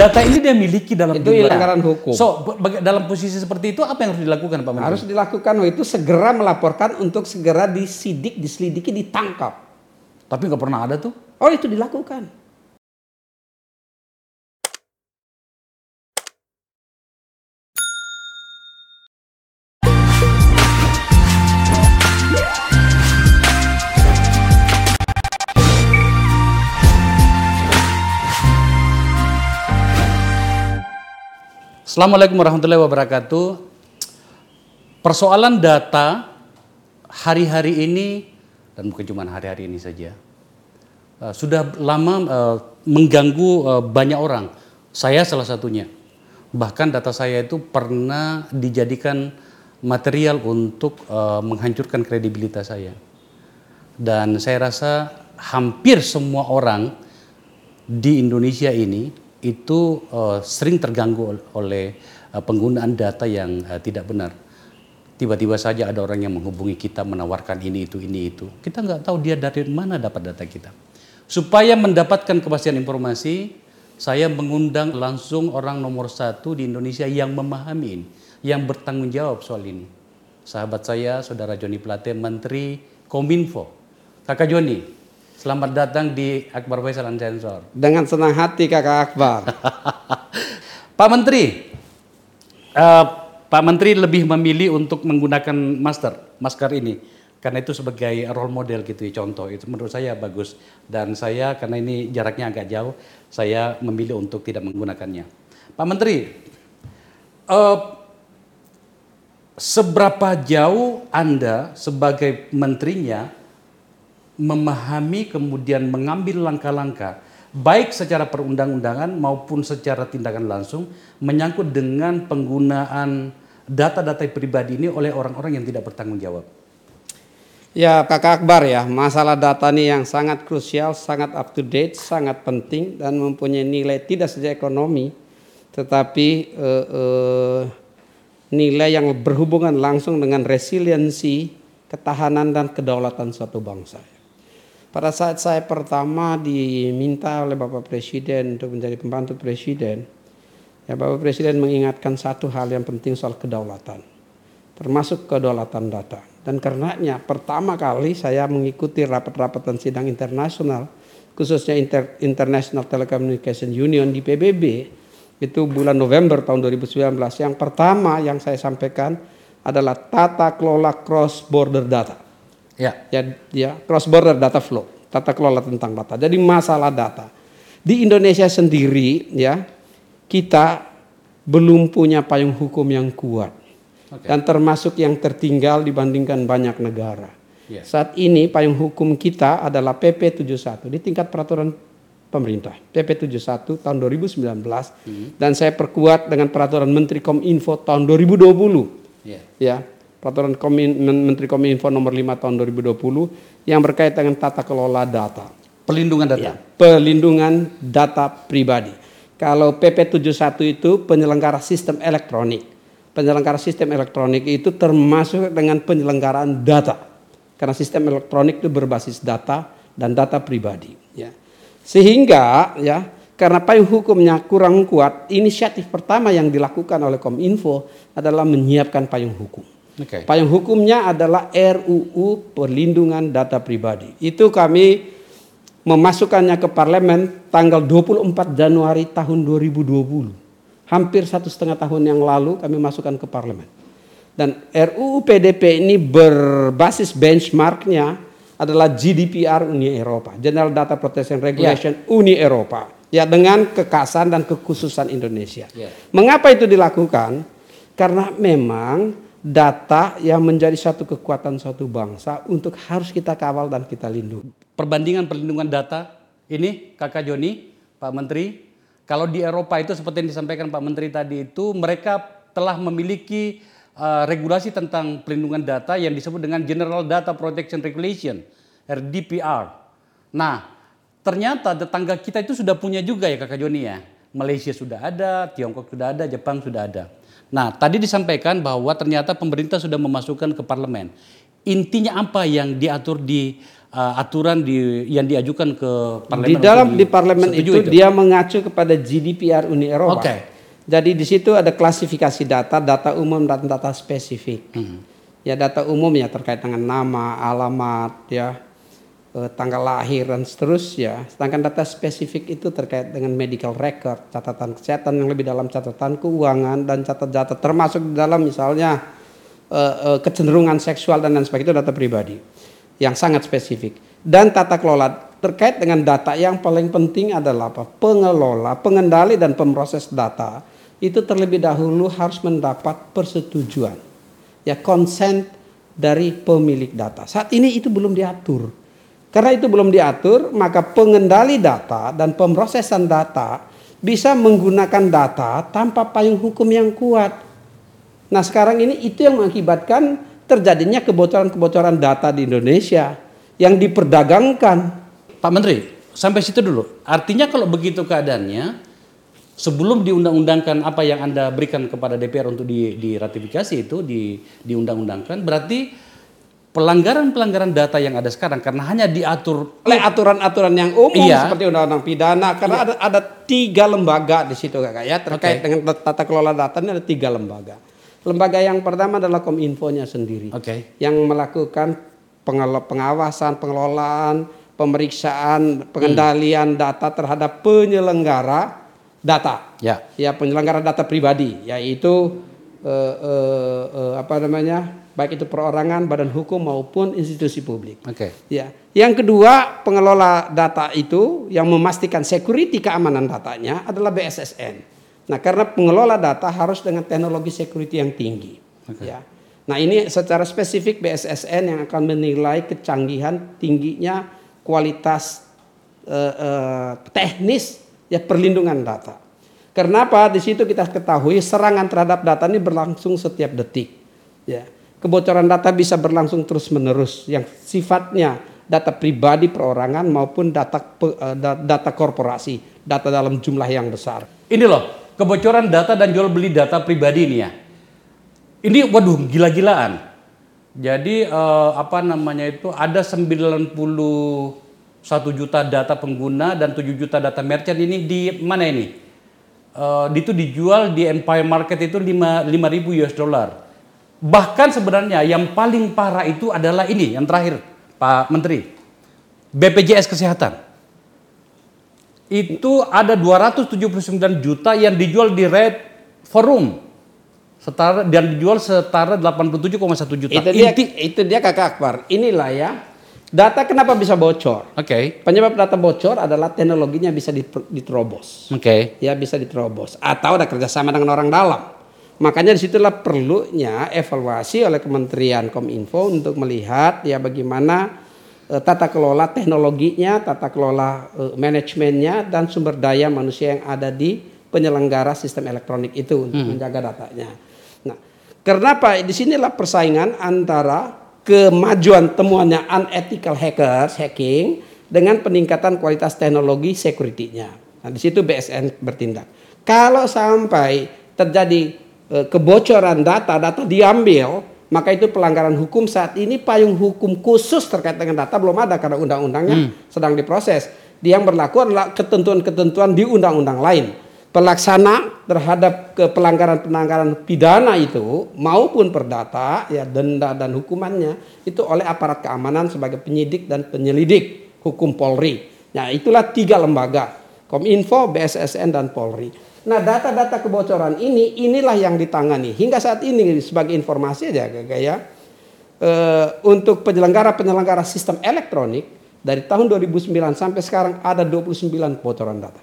Data ini dia miliki dalam Itu jumlah. pelanggaran hukum. So, dalam posisi seperti itu apa yang harus dilakukan Pak Menteri? Harus dilakukan itu segera melaporkan untuk segera disidik, diselidiki, ditangkap. Tapi nggak pernah ada tuh. Oh itu dilakukan. Assalamualaikum warahmatullahi wabarakatuh. Persoalan data hari-hari ini dan bukan cuma hari-hari ini saja eh, sudah lama eh, mengganggu eh, banyak orang. Saya salah satunya. Bahkan data saya itu pernah dijadikan material untuk menghancurkan kredibilitas saya. Dan saya rasa hampir semua orang di Indonesia ini itu eh, sering terganggu ol- oleh eh, penggunaan data yang eh, tidak benar. Tiba-tiba saja ada orang yang menghubungi kita menawarkan ini itu ini itu. Kita nggak tahu dia dari mana dapat data kita. Supaya mendapatkan kepastian informasi, saya mengundang langsung orang nomor satu di Indonesia yang memahami yang bertanggung jawab soal ini. Sahabat saya, Saudara Joni Plate, Menteri Kominfo. Kakak Joni, selamat datang di Akbar Faisal Unsensor. Dengan senang hati kakak Akbar. Pak Menteri, eh, Pak Menteri lebih memilih untuk menggunakan masker, masker ini, karena itu sebagai role model gitu contoh itu menurut saya bagus dan saya karena ini jaraknya agak jauh, saya memilih untuk tidak menggunakannya. Pak Menteri, eh, seberapa jauh Anda sebagai menterinya memahami kemudian mengambil langkah-langkah baik secara perundang-undangan maupun secara tindakan langsung menyangkut dengan penggunaan data-data pribadi ini oleh orang-orang yang tidak bertanggung jawab. Ya kakak Akbar ya, masalah data ini yang sangat krusial, sangat up to date, sangat penting dan mempunyai nilai tidak saja ekonomi, tetapi eh, eh, nilai yang berhubungan langsung dengan resiliensi, ketahanan dan kedaulatan suatu bangsa. Pada saat saya pertama diminta oleh Bapak Presiden untuk menjadi pembantu Presiden, ya Bapak Presiden mengingatkan satu hal yang penting soal kedaulatan, termasuk kedaulatan data. Dan karenanya pertama kali saya mengikuti rapat-rapat dan sidang internasional, khususnya Inter- International Telecommunication Union di PBB, itu bulan November tahun 2019. Yang pertama yang saya sampaikan adalah tata kelola cross border data Ya, ya ya cross border data flow tata kelola tentang data. Jadi masalah data. Di Indonesia sendiri ya kita belum punya payung hukum yang kuat. Oke. dan termasuk yang tertinggal dibandingkan banyak negara. Ya. saat ini payung hukum kita adalah PP 71 di tingkat peraturan pemerintah. PP 71 tahun 2019 dan saya perkuat dengan peraturan Menteri Kominfo tahun 2020 ya. ya peraturan Menteri Kominfo nomor 5 tahun 2020 yang berkaitan dengan tata kelola data. Pelindungan data. Ya, pelindungan data pribadi. Kalau PP 71 itu penyelenggara sistem elektronik. Penyelenggara sistem elektronik itu termasuk dengan penyelenggaraan data. Karena sistem elektronik itu berbasis data dan data pribadi, ya. Sehingga ya karena payung hukumnya kurang kuat, inisiatif pertama yang dilakukan oleh Kominfo adalah menyiapkan payung hukum. Oke. Payung hukumnya adalah RUU Perlindungan Data Pribadi. Itu kami memasukkannya ke parlemen tanggal 24 Januari tahun 2020. Hampir satu setengah tahun yang lalu kami masukkan ke parlemen. Dan RUU PDP ini berbasis benchmarknya adalah GDPR Uni Eropa, General Data Protection Regulation Uni Eropa. Ya dengan kekasan dan kekhususan Indonesia. Ya. Mengapa itu dilakukan? Karena memang data yang menjadi satu kekuatan suatu bangsa untuk harus kita kawal dan kita lindungi. Perbandingan perlindungan data ini Kakak Joni, Pak Menteri, kalau di Eropa itu seperti yang disampaikan Pak Menteri tadi itu mereka telah memiliki uh, regulasi tentang perlindungan data yang disebut dengan General Data Protection Regulation, RDPR. Nah, ternyata tetangga kita itu sudah punya juga ya Kakak Joni ya. Malaysia sudah ada, Tiongkok sudah ada, Jepang sudah ada. Nah, tadi disampaikan bahwa ternyata pemerintah sudah memasukkan ke parlemen. Intinya apa yang diatur di uh, aturan di yang diajukan ke parlemen? Di dalam di parlemen itu, itu dia mengacu kepada GDPR Uni Eropa. Oke. Jadi di situ ada klasifikasi data, data umum dan data spesifik. Hmm. Ya data umum ya terkait dengan nama, alamat, ya tanggal lahir dan seterusnya. Sedangkan data spesifik itu terkait dengan medical record, catatan kesehatan yang lebih dalam catatan keuangan dan catat-catat termasuk di dalam misalnya eh, eh, kecenderungan seksual dan lain sebagainya itu data pribadi yang sangat spesifik. Dan tata kelola terkait dengan data yang paling penting adalah apa? Pengelola, pengendali dan pemroses data itu terlebih dahulu harus mendapat persetujuan ya consent dari pemilik data. Saat ini itu belum diatur. Karena itu belum diatur, maka pengendali data dan pemrosesan data bisa menggunakan data tanpa payung hukum yang kuat. Nah, sekarang ini itu yang mengakibatkan terjadinya kebocoran-kebocoran data di Indonesia yang diperdagangkan. Pak Menteri, sampai situ dulu. Artinya kalau begitu keadaannya, sebelum diundang-undangkan apa yang Anda berikan kepada DPR untuk di, diratifikasi itu, di, diundang-undangkan, berarti pelanggaran-pelanggaran data yang ada sekarang karena hanya diatur oleh aturan-aturan yang umum iya. seperti undang-undang pidana karena iya. ada ada tiga lembaga di situ kakak ya terkait okay. dengan tata kelola data ini ada tiga lembaga lembaga yang pertama adalah kominfonya sendiri okay. yang melakukan pengawasan pengelolaan pemeriksaan pengendalian hmm. data terhadap penyelenggara data ya ya penyelenggara data pribadi yaitu uh, uh, uh, apa namanya baik itu perorangan, badan hukum maupun institusi publik. Oke. Okay. Ya. Yang kedua, pengelola data itu yang memastikan security keamanan datanya adalah BSSN. Nah, karena pengelola data harus dengan teknologi security yang tinggi. Okay. Ya. Nah, ini secara spesifik BSSN yang akan menilai kecanggihan tingginya kualitas eh, eh, teknis ya perlindungan data. Kenapa? Di situ kita ketahui serangan terhadap data ini berlangsung setiap detik. Ya kebocoran data bisa berlangsung terus-menerus yang sifatnya data pribadi perorangan maupun data eh, data korporasi, data dalam jumlah yang besar. Ini loh, kebocoran data dan jual beli data pribadi ini ya. Ini waduh gila-gilaan. Jadi eh, apa namanya itu ada 91 juta data pengguna dan 7 juta data merchant ini di mana ini? Eh, itu dijual di Empire Market itu 5 5000 US dollar Bahkan sebenarnya yang paling parah itu adalah ini yang terakhir Pak Menteri. BPJS Kesehatan. Itu ada 279 juta yang dijual di Red Forum. Setara dan dijual setara 87,1 juta. Itu dia, Inti, itu dia Kakak Akbar. Inilah ya. Data kenapa bisa bocor? Oke. Okay. Penyebab data bocor adalah teknologinya bisa diterobos. Oke. Okay. Ya bisa diterobos. Atau ada kerjasama dengan orang dalam. Makanya di situlah perlunya evaluasi oleh Kementerian Kominfo untuk melihat ya bagaimana e, tata kelola teknologinya, tata kelola e, manajemennya dan sumber daya manusia yang ada di penyelenggara sistem elektronik itu untuk hmm. menjaga datanya. Nah, kenapa di sinilah persaingan antara kemajuan temuannya unethical hackers hacking dengan peningkatan kualitas teknologi security-nya. Nah, di situ BSN bertindak. Kalau sampai terjadi kebocoran data, data diambil, maka itu pelanggaran hukum saat ini payung hukum khusus terkait dengan data belum ada karena undang-undangnya hmm. sedang diproses. Yang berlaku adalah ketentuan-ketentuan di undang-undang lain. Pelaksana terhadap pelanggaran-pelanggaran pidana itu maupun perdata ya denda dan hukumannya itu oleh aparat keamanan sebagai penyidik dan penyelidik hukum Polri. Nah, itulah tiga lembaga, Kominfo, BSSN dan Polri. Nah data-data kebocoran ini inilah yang ditangani hingga saat ini sebagai informasi aja kayak ya e, untuk penyelenggara-penyelenggara sistem elektronik dari tahun 2009 sampai sekarang ada 29 kebocoran data.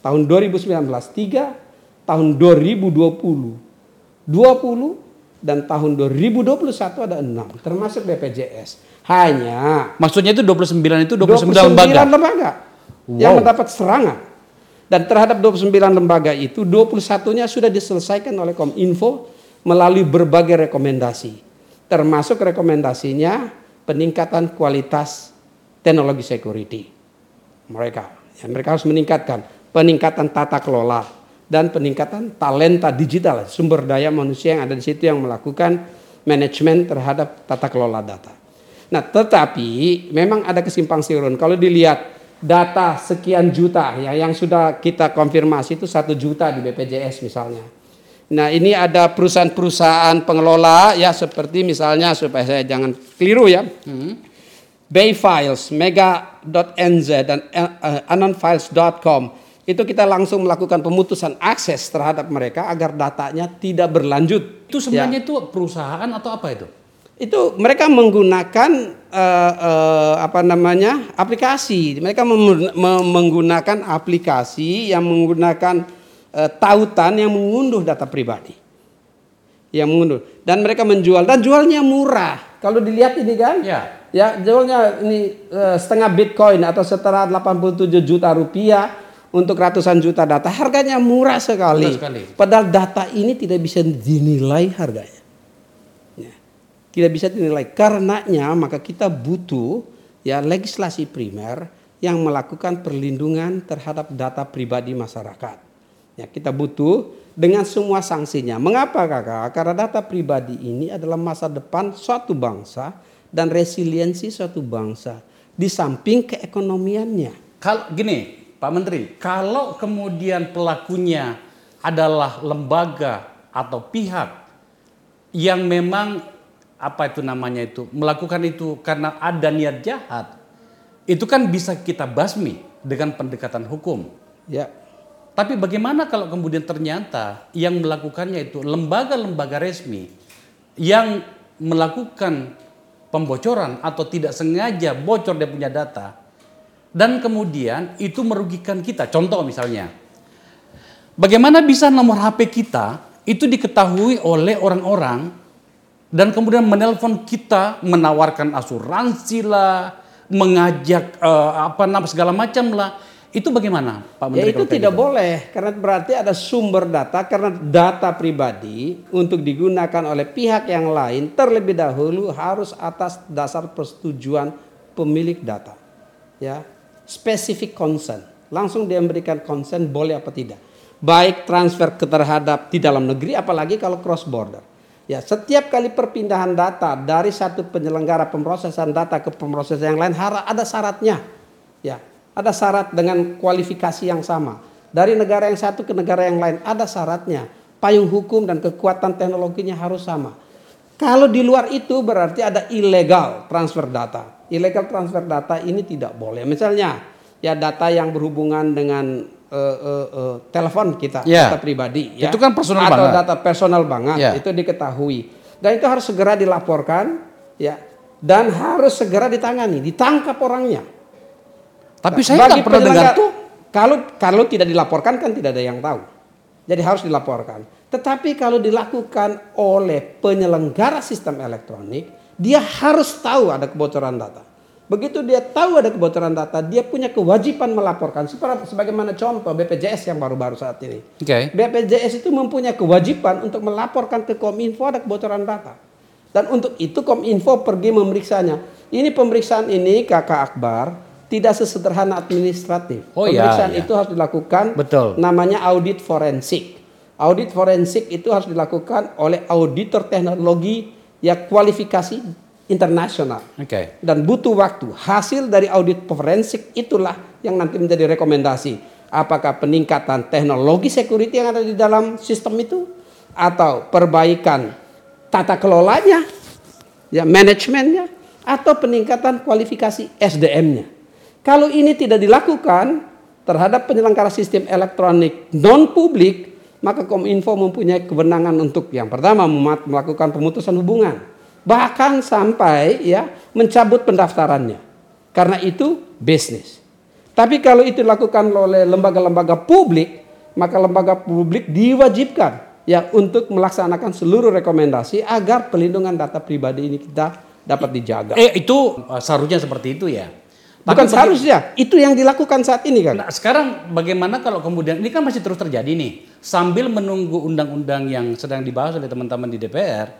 Tahun 2019 3, tahun 2020 20 dan tahun 2021 ada 6 termasuk BPJS. Hanya maksudnya itu 29 itu 29, 29 lembaga. lembaga wow. yang mendapat serangan dan terhadap 29 lembaga itu 21-nya sudah diselesaikan oleh Kominfo melalui berbagai rekomendasi. Termasuk rekomendasinya peningkatan kualitas teknologi security. mereka. Ya, mereka harus meningkatkan peningkatan tata kelola dan peningkatan talenta digital, sumber daya manusia yang ada di situ yang melakukan manajemen terhadap tata kelola data. Nah, tetapi memang ada kesimpang siuran. Kalau dilihat data sekian juta ya yang sudah kita konfirmasi itu satu juta di BPJS misalnya. Nah ini ada perusahaan-perusahaan pengelola ya seperti misalnya supaya saya jangan keliru ya. Hmm. Bayfiles, Mega.nz dan uh, anonfiles.com itu kita langsung melakukan pemutusan akses terhadap mereka agar datanya tidak berlanjut. Itu sebenarnya ya. itu perusahaan atau apa itu? Itu mereka menggunakan uh, uh, apa namanya aplikasi. Mereka menggunakan aplikasi yang menggunakan uh, tautan yang mengunduh data pribadi. Yang mengunduh dan mereka menjual dan jualnya murah. Kalau dilihat ini kan, ya Ya, jualnya ini uh, setengah Bitcoin atau setara 87 juta rupiah untuk ratusan juta data. Harganya murah sekali. Murah sekali. Padahal data ini tidak bisa dinilai harganya. Tidak bisa dinilai. Karenanya maka kita butuh ya legislasi primer yang melakukan perlindungan terhadap data pribadi masyarakat. Ya, kita butuh dengan semua sanksinya. Mengapa kakak? Karena data pribadi ini adalah masa depan suatu bangsa dan resiliensi suatu bangsa di samping keekonomiannya. Kalau gini, Pak Menteri, kalau kemudian pelakunya adalah lembaga atau pihak yang memang apa itu namanya itu melakukan itu karena ada niat jahat, itu kan bisa kita basmi dengan pendekatan hukum. Ya. Tapi bagaimana kalau kemudian ternyata yang melakukannya itu lembaga-lembaga resmi yang melakukan pembocoran atau tidak sengaja bocor dia punya data dan kemudian itu merugikan kita. Contoh misalnya, bagaimana bisa nomor HP kita itu diketahui oleh orang-orang dan kemudian menelpon kita menawarkan asuransi lah, mengajak uh, apa nama segala macam lah itu bagaimana Pak Menteri? Ya itu tidak gitu? boleh karena berarti ada sumber data karena data pribadi untuk digunakan oleh pihak yang lain terlebih dahulu harus atas dasar persetujuan pemilik data. Ya, specific consent. Langsung dia memberikan consent boleh apa tidak. Baik transfer ke terhadap di dalam negeri apalagi kalau cross border. Ya, setiap kali perpindahan data dari satu penyelenggara pemrosesan data ke pemrosesan yang lain harus ada syaratnya. Ya, ada syarat dengan kualifikasi yang sama. Dari negara yang satu ke negara yang lain ada syaratnya. Payung hukum dan kekuatan teknologinya harus sama. Kalau di luar itu berarti ada ilegal transfer data. Ilegal transfer data ini tidak boleh. Misalnya ya data yang berhubungan dengan uh, uh, uh, telepon kita, yeah. data pribadi. Ya. Itu kan personal Atau banget. data personal banget. Yeah. Itu diketahui. Dan itu harus segera dilaporkan. ya Dan harus segera ditangani. Ditangkap orangnya. Tapi saya nggak pernah dengar tuh. Kalau kalau tidak dilaporkan kan tidak ada yang tahu. Jadi harus dilaporkan. Tetapi kalau dilakukan oleh penyelenggara sistem elektronik, dia harus tahu ada kebocoran data. Begitu dia tahu ada kebocoran data, dia punya kewajiban melaporkan. Seperti sebagaimana contoh BPJS yang baru-baru saat ini. Okay. BPJS itu mempunyai kewajiban untuk melaporkan ke Kominfo ada kebocoran data. Dan untuk itu Kominfo pergi memeriksanya. Ini pemeriksaan ini Kakak Akbar tidak sesederhana administratif. Oh, iya, Pemeriksaan iya, iya. itu harus dilakukan Betul. namanya audit forensik. Audit forensik itu harus dilakukan oleh auditor teknologi yang kualifikasi internasional. Okay. Dan butuh waktu. Hasil dari audit forensik itulah yang nanti menjadi rekomendasi. Apakah peningkatan teknologi security yang ada di dalam sistem itu atau perbaikan tata kelolanya, ya manajemennya atau peningkatan kualifikasi SDM-nya. Kalau ini tidak dilakukan terhadap penyelenggara sistem elektronik non publik, maka Kominfo mempunyai kewenangan untuk yang pertama melakukan pemutusan hubungan, bahkan sampai ya mencabut pendaftarannya. Karena itu bisnis. Tapi kalau itu dilakukan oleh lembaga-lembaga publik, maka lembaga publik diwajibkan ya untuk melaksanakan seluruh rekomendasi agar pelindungan data pribadi ini kita dapat dijaga. Eh itu seharusnya seperti itu ya. Bukan Tapi seharusnya, itu yang dilakukan saat ini kan. Nah, sekarang bagaimana kalau kemudian ini kan masih terus terjadi nih, sambil menunggu undang-undang yang sedang dibahas oleh teman-teman di DPR,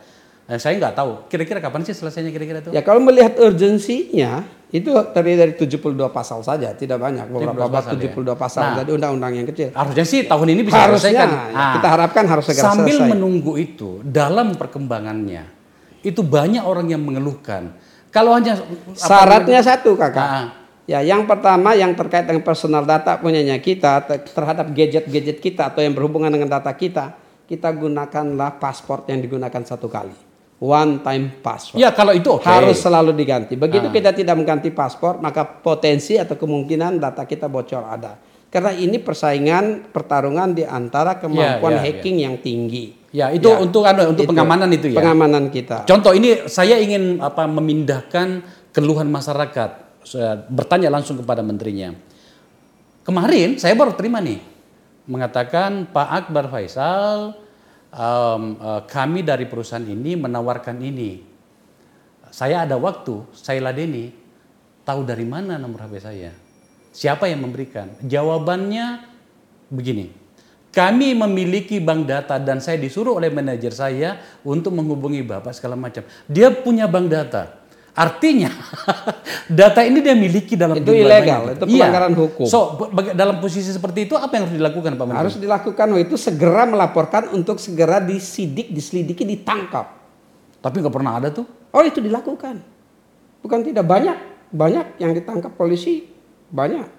eh, saya nggak tahu kira-kira kapan sih selesainya kira-kira itu? Ya kalau melihat urgensinya, Itu terdiri dari 72 pasal saja, tidak banyak. Beberapa 72 bab pasal, 72 pasal, Nah. jadi undang-undang yang kecil. Harusnya sih tahun ini bisa Harusnya, selesaikan. ya, Ah. kita harapkan harus segera Sambil selesai. menunggu itu, dalam perkembangannya, itu banyak orang yang mengeluhkan. Kalau hanya apa Syaratnya satu kakak. Ah. Ya, yang pertama yang terkait dengan personal data punyanya kita ter- terhadap gadget-gadget kita atau yang berhubungan dengan data kita, kita gunakanlah paspor yang digunakan satu kali. One time password. Ya kalau itu oke. Harus selalu diganti. Begitu Ah. kita tidak mengganti paspor, maka potensi atau kemungkinan data kita bocor ada. Karena ini persaingan pertarungan di antara kemampuan ya, hacking yang tinggi. Ya itu untuk anu, untuk pengamanan itu ya. Pengamanan kita. Contoh ini saya ingin apa memindahkan keluhan masyarakat. Saya bertanya langsung kepada menterinya. Kemarin saya baru terima nih mengatakan Pak Akbar Faisal em, eh, kami dari perusahaan ini menawarkan ini. Saya ada waktu, saya ladeni. Tahu dari mana nomor HP saya? Siapa yang memberikan? Jawabannya begini. Kami memiliki bank data dan saya disuruh oleh manajer saya untuk menghubungi Bapak segala macam. Dia punya bank data. Artinya data ini dia miliki dalam Itu ilegal, banyak. itu pelanggaran hukum. So, dalam posisi seperti itu apa yang harus dilakukan Pak Menteri? Harus dilakukan itu segera melaporkan untuk segera disidik, diselidiki, ditangkap. Tapi nggak pernah ada tuh. Oh itu dilakukan. Bukan tidak banyak, banyak yang ditangkap polisi banyak.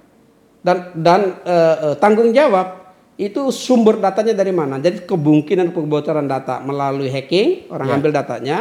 Dan dan eh, eh, tanggung jawab itu sumber datanya dari mana? Jadi kemungkinan kebocoran data melalui hacking orang Ya. ambil datanya.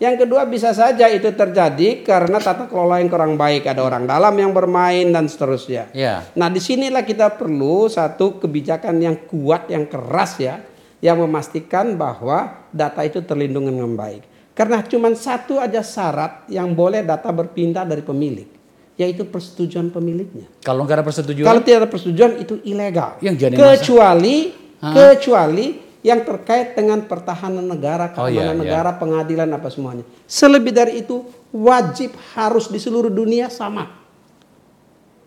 Yang kedua bisa saja itu terjadi karena tata kelola yang kurang baik, ada orang dalam yang bermain dan seterusnya. Ya. Nah di sinilah kita perlu satu kebijakan yang kuat, yang keras ya, yang memastikan bahwa data itu terlindungi dengan baik. Karena cuma satu aja syarat yang boleh data berpindah dari pemilik, yaitu persetujuan pemiliknya. Kalau nggak ada persetujuan, Kalau tidak ada persetujuan itu ilegal. Yang jadi kecuali kecuali yang terkait dengan pertahanan negara, Oh, keamanan iya, iya. negara, pengadilan apa semuanya. Selebih dari itu wajib harus di seluruh dunia sama.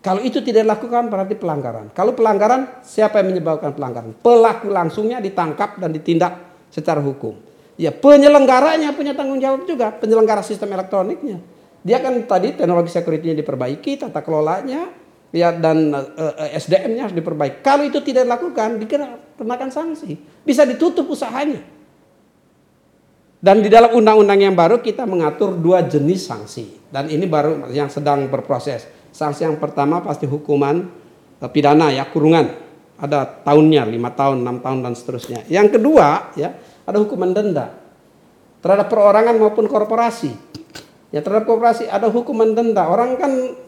Kalau itu tidak dilakukan berarti pelanggaran. Kalau pelanggaran siapa yang menyebabkan pelanggaran? Pelaku langsungnya ditangkap dan ditindak secara hukum. Ya penyelenggaranya punya tanggung jawab juga, penyelenggara sistem elektroniknya. Dia kan tadi teknologi security-nya diperbaiki, tata kelolanya, ya dan eh, SDM-nya harus diperbaiki. Kalau itu tidak dilakukan, dikenakan sanksi, bisa ditutup usahanya. Dan di dalam undang-undang yang baru kita mengatur dua jenis sanksi. Dan ini baru yang sedang berproses. Sanksi yang pertama pasti hukuman eh, pidana ya, kurungan. Ada tahunnya, lima tahun, enam tahun dan seterusnya. Yang kedua ya, ada hukuman denda terhadap perorangan maupun korporasi. Ya terhadap korporasi ada hukuman denda. Orang kan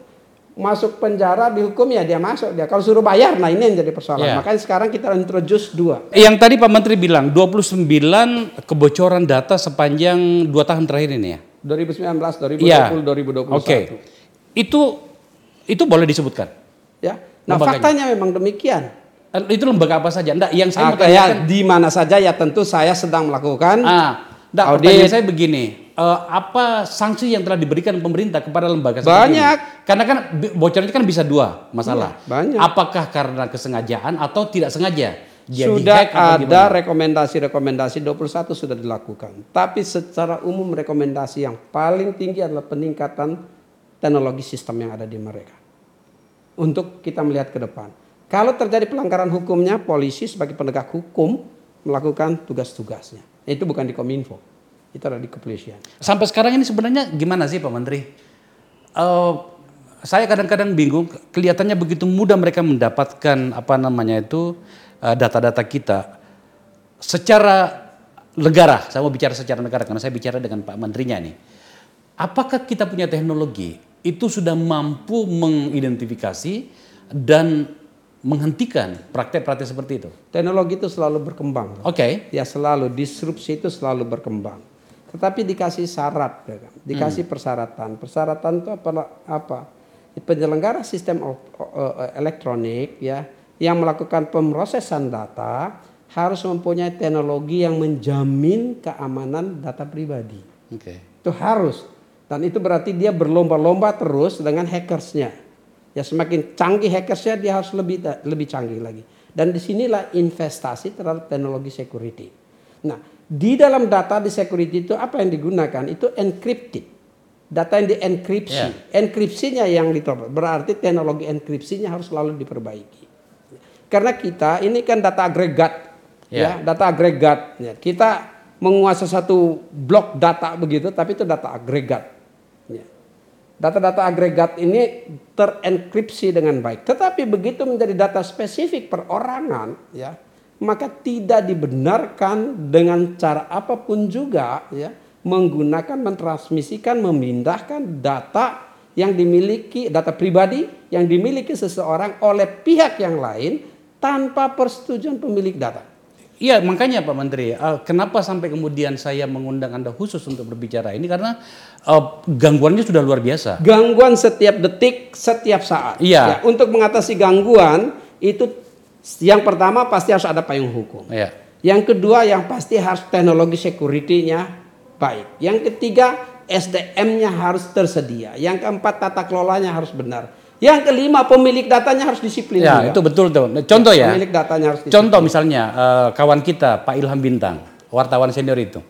masuk penjara dihukum ya dia masuk dia. Kalau suruh bayar, nah ini yang jadi persoalan. Ya. Makanya sekarang kita introduce dua. Yang tadi Pak Menteri bilang 29 kebocoran data sepanjang dua tahun terakhir ini ya. 2019, 2020, Iya. 2021. Oke. Itu itu boleh disebutkan. Ya. Nah, Lembaganya. faktanya memang demikian. Eh, Itu lembaga apa saja? Enggak, yang saya Ah, ya, di mana saja ya tentu saya sedang melakukan ah, enggak, Audit. pertanyaan saya begini. Eh, apa sanksi yang telah diberikan pemerintah kepada lembaga Banyak. ini? Karena kan bocornya kan bisa dua masalah. Iya, banyak. Apakah karena kesengajaan atau tidak sengaja? Dia sudah ada rekomendasi-rekomendasi 21 sudah dilakukan. Tapi secara umum rekomendasi yang paling tinggi adalah peningkatan teknologi sistem yang ada di mereka. Untuk kita melihat ke depan. Kalau terjadi pelanggaran hukumnya, polisi sebagai penegak hukum melakukan tugas-tugasnya. Itu bukan di Kominfo, itu ada di kepolisian. Sampai sekarang ini sebenarnya gimana sih Pak Menteri? Eh, saya kadang-kadang bingung, kelihatannya begitu mudah mereka mendapatkan apa namanya itu eh, data-data kita secara negara. Saya mau bicara secara negara karena saya bicara dengan Pak Menterinya nih. Apakah kita punya teknologi itu sudah mampu mengidentifikasi dan menghentikan praktek-praktek seperti itu? Teknologi itu selalu berkembang. Oke. Ya selalu disrupsi itu selalu berkembang. Tetapi dikasih syarat, ya kan? dikasih persyaratan. Persyaratan itu apa? apa? Penyelenggara sistem o- elektronik ya yang melakukan pemrosesan data harus mempunyai teknologi yang menjamin keamanan data pribadi. Oke. Itu harus. Dan itu berarti dia berlomba-lomba terus dengan hackersnya. Ya semakin canggih hackersnya dia harus lebih lebih canggih lagi. Dan di sinilah investasi terhadap teknologi security. Nah di dalam data di security itu apa yang digunakan itu encrypted. data yang dienkripsi. Ya. Enkripsinya yang ditopang. Berarti teknologi enkripsinya harus selalu diperbaiki. Karena kita ini kan data agregat, Ya. ya, data agregat. Ya. Kita menguasai satu blok data begitu, tapi itu data agregat. Ya. Data-data agregat ini terenkripsi dengan baik. Tetapi begitu menjadi data spesifik perorangan, ya, maka tidak dibenarkan dengan cara apa pun juga, ya, menggunakan, mentransmisikan, memindahkan data yang dimiliki data pribadi yang dimiliki seseorang oleh pihak yang lain tanpa persetujuan pemilik data. Iya makanya Pak Menteri, eh, kenapa sampai kemudian saya mengundang Anda khusus untuk berbicara ini karena eh, gangguannya sudah luar biasa. Gangguan setiap detik, setiap saat. Iya. Ya, untuk mengatasi gangguan itu yang pertama pasti harus ada payung hukum. Ya. Yang kedua yang pasti harus teknologi security-nya baik. Yang ketiga SDM-nya harus tersedia. Yang keempat tata kelolanya harus benar. Yang kelima pemilik datanya harus disiplin Ya juga. itu betul tuh. Contoh ya. Pemilik datanya harus disiplin. Contoh misalnya eh, kawan kita Pak Ilham Bintang, wartawan senior itu.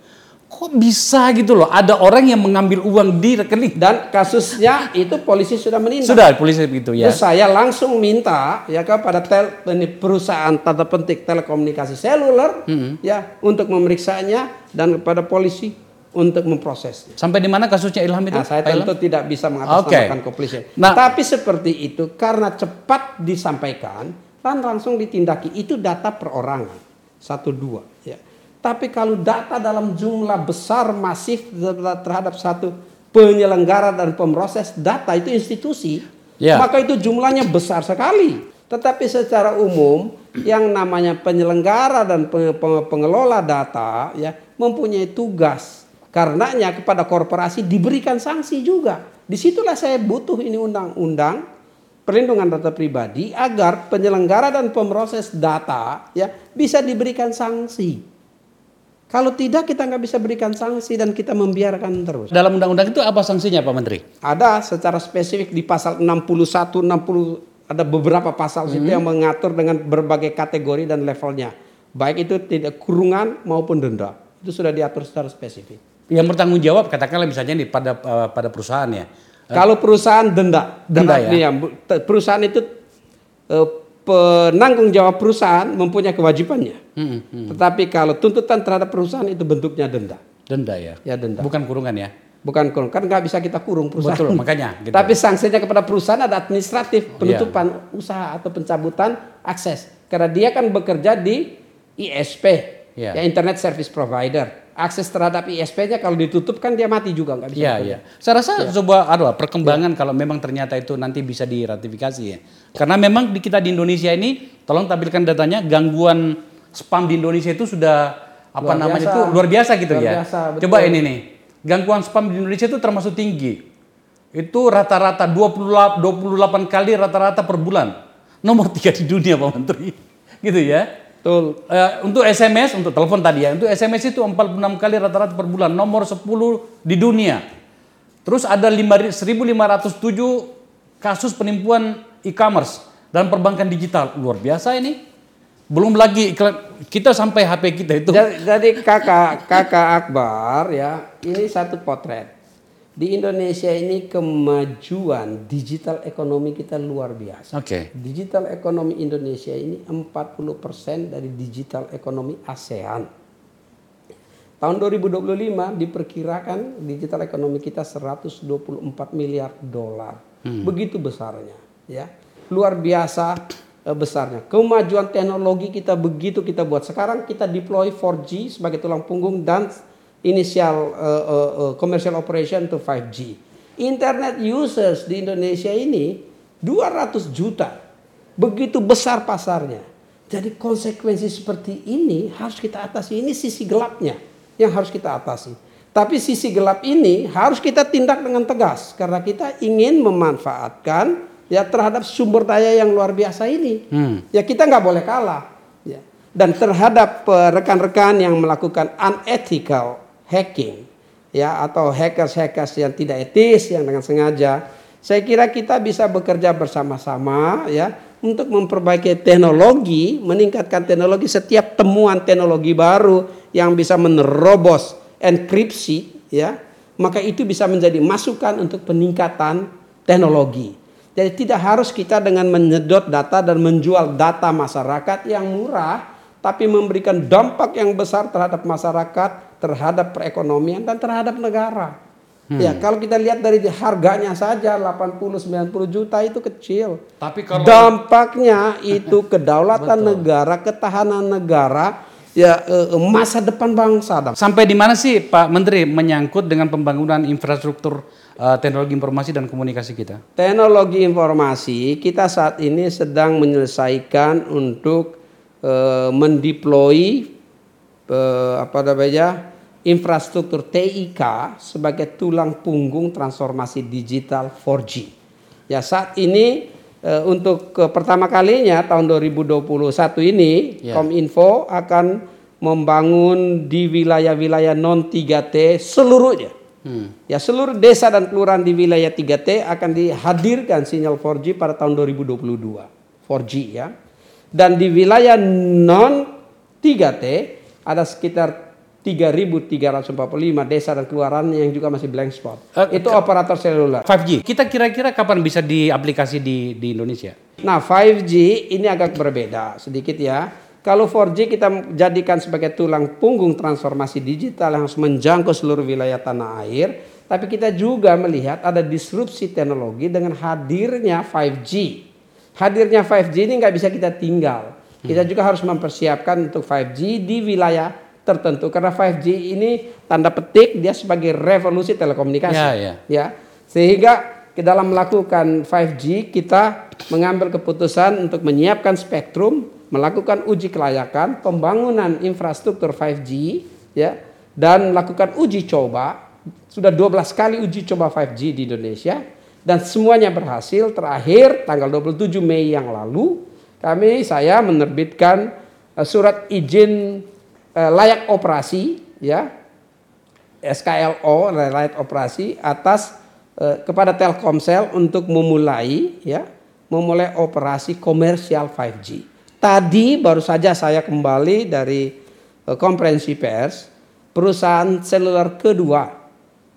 Kok bisa gitu loh? Ada orang yang mengambil uang di rekening. Dan kasusnya itu polisi sudah menindak. Sudah polisi begitu ya. Terus saya langsung minta ya kepada tel, perusahaan tanda penting telekomunikasi seluler Hmm. ya untuk memeriksanya dan kepada polisi untuk memprosesnya. Sampai di mana kasusnya Ilham itu? Nah, saya Pak Ilham? tentu tidak bisa mengatasnamakan kepolisian. Nah- Tapi seperti itu karena cepat disampaikan dan langsung ditindaki itu data perorangan satu dua. Ya. Tapi kalau data dalam jumlah besar masif terhadap satu penyelenggara dan pemroses data itu institusi, Ya. maka itu jumlahnya besar sekali. Tetapi secara umum yang namanya penyelenggara dan pe- pe- pengelola data ya mempunyai tugas karenanya kepada korporasi diberikan sanksi juga. Di situlah saya butuh ini undang-undang perlindungan data pribadi agar penyelenggara dan pemroses data ya bisa diberikan sanksi. Kalau tidak kita nggak bisa berikan sanksi dan kita membiarkan terus. Dalam undang-undang itu apa sanksinya Pak Menteri? Ada secara spesifik di pasal 61, 60 ada beberapa pasal situ yang mengatur dengan berbagai kategori dan levelnya. Baik itu tidak kurungan maupun denda. Itu sudah diatur secara spesifik. Yang bertanggung jawab katakanlah misalnya di pada eh, pada perusahaan ya. Kalau perusahaan denda, Denda ya? Iya, bu- te- perusahaan itu eh, penanggung jawab perusahaan mempunyai kewajibannya. Hmm, hmm. Tetapi kalau tuntutan terhadap perusahaan itu bentuknya denda. Denda ya. Ya denda. Bukan kurungan ya. Bukan kurung, kan nggak bisa kita kurung perusahaan. Betul, makanya gitu. Tapi sanksinya kepada perusahaan ada administratif, penutupan usaha atau pencabutan akses. Karena dia kan bekerja di ISP, Iya. ya Internet Service Provider. Akses terhadap ISP-nya kalau ditutup kan dia mati juga nggak bisa. Iya, iya. Saya rasa sebuah aduh, perkembangan kalau memang ternyata itu nanti bisa diratifikasi ya. Karena memang di kita di Indonesia ini, tolong tampilkan datanya, gangguan spam di Indonesia itu sudah apa Luar namanya biasa. itu luar biasa gitu Luar ya. biasa, betul. Coba ini nih, gangguan spam di Indonesia itu termasuk tinggi. Itu rata-rata 28, 28 kali rata-rata per bulan. Nomor tiga di dunia Pak Menteri. Gitu ya. Betul. Eh, untuk SMS, untuk telepon tadi ya, untuk SMS itu 46 kali rata-rata per bulan, nomor 10 di dunia. Terus ada 5 1507 kasus penipuan e-commerce dan perbankan digital. Luar biasa ini. Belum lagi iklan, kita sampai HP kita itu. Jadi, jadi kakak kakak Akbar ya ini satu potret. Di Indonesia ini kemajuan digital ekonomi kita luar biasa. Oke. Digital ekonomi Indonesia ini 40% dari digital ekonomi ASEAN. Tahun 2025 diperkirakan digital ekonomi kita 124 miliar dolar. Begitu besarnya, ya. Luar biasa eh, besarnya. Kemajuan teknologi kita begitu kita buat. Sekarang kita deploy 4G sebagai tulang punggung dan inisial eh, eh, eh, commercial operation to 5G. Internet users di Indonesia ini 200 juta. Begitu besar pasarnya. Jadi konsekuensi seperti ini harus kita atasi. Ini sisi gelapnya yang harus kita atasi. Tapi sisi gelap ini harus kita tindak dengan tegas karena kita ingin memanfaatkan ya terhadap sumber daya yang luar biasa ini. Hmm. Ya kita nggak boleh kalah. Ya. Dan terhadap rekan-rekan yang melakukan unethical hacking ya atau hackers-hackers yang tidak etis yang dengan sengaja, saya kira kita bisa bekerja bersama-sama ya untuk memperbaiki teknologi, meningkatkan teknologi setiap temuan teknologi baru yang bisa menerobos enkripsi ya maka itu bisa menjadi masukan untuk peningkatan teknologi. Jadi tidak harus kita dengan menyedot data dan menjual data masyarakat yang murah, tapi memberikan dampak yang besar terhadap masyarakat, terhadap perekonomian dan terhadap negara. Hmm. Ya, kalau kita lihat dari harganya saja 80 90 juta itu kecil. Tapi kalau dampaknya itu kedaulatan negara, ketahanan negara, ya eh, masa depan bangsa. Sampai di mana sih Pak Menteri menyangkut dengan pembangunan infrastruktur uh, teknologi informasi dan komunikasi kita? Teknologi informasi kita saat ini sedang menyelesaikan untuk uh, mendeploy apa namanya? infrastruktur TIK sebagai tulang punggung transformasi digital 4G. Ya saat ini e, untuk pertama kalinya tahun 2021 ini yeah. Kominfo akan membangun di wilayah-wilayah non 3T seluruhnya. Hmm. Ya seluruh desa dan kelurahan di wilayah 3T akan dihadirkan sinyal 4G pada tahun 2022. 4G ya. Dan di wilayah non 3T ada sekitar 3.345 desa dan kelurahan yang juga masih blank spot. Uh, itu operator seluler. 5G. Kita kira-kira kapan bisa diaplikasi di di Indonesia? Nah, 5G ini agak berbeda sedikit ya. Kalau 4G kita jadikan sebagai tulang punggung transformasi digital yang harus menjangkau seluruh wilayah tanah air, tapi kita juga melihat ada disrupsi teknologi dengan hadirnya 5G. Hadirnya 5G ini nggak bisa kita tinggal. Kita juga harus mempersiapkan untuk 5G di wilayah tertentu karena 5G ini tanda petik dia sebagai revolusi telekomunikasi. Ya, ya. ya. Sehingga ke dalam melakukan 5G kita mengambil keputusan untuk menyiapkan spektrum melakukan uji kelayakan pembangunan infrastruktur 5G ya dan melakukan uji coba. Sudah 12 kali uji coba 5G di Indonesia dan semuanya berhasil terakhir tanggal 27 Mei yang lalu kami saya menerbitkan eh, surat izin eh, layak operasi ya SKLO layak operasi atas eh, kepada Telkomsel untuk memulai ya memulai operasi komersial 5G. Tadi baru saja saya kembali dari eh, konferensi pers perusahaan seluler kedua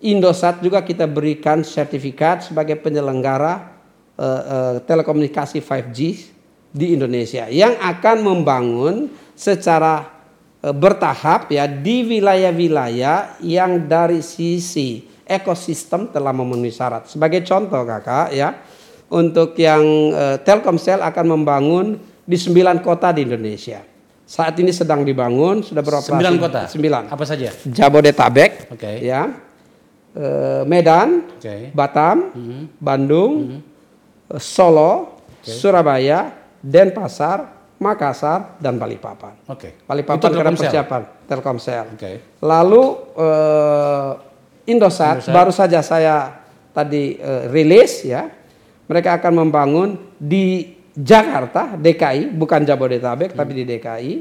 Indosat juga kita berikan sertifikat sebagai penyelenggara eh, eh, telekomunikasi 5G di Indonesia yang akan membangun secara Eh, bertahap ya di wilayah-wilayah yang dari sisi ekosistem telah memenuhi syarat. Sebagai contoh kakak ya, untuk yang uh, Telkomsel akan membangun di sembilan kota di Indonesia. Saat ini sedang dibangun, sudah beroperasi. Sembilan kota? Sembilan. Apa saja? Jabodetabek, okay. ya, uh, Medan, okay. Batam, mm -hmm. Bandung, mm -hmm. Solo, okay. Surabaya, Denpasar, Makassar dan Balikpapan. Oke. Okay. Balikpapan karena persiapan Telkomsel. Oke. Okay. Lalu uh, Indosat, Indosat baru saja saya tadi uh, rilis ya. Mereka akan membangun di Jakarta, DKI, bukan Jabodetabek hmm. tapi di DKI.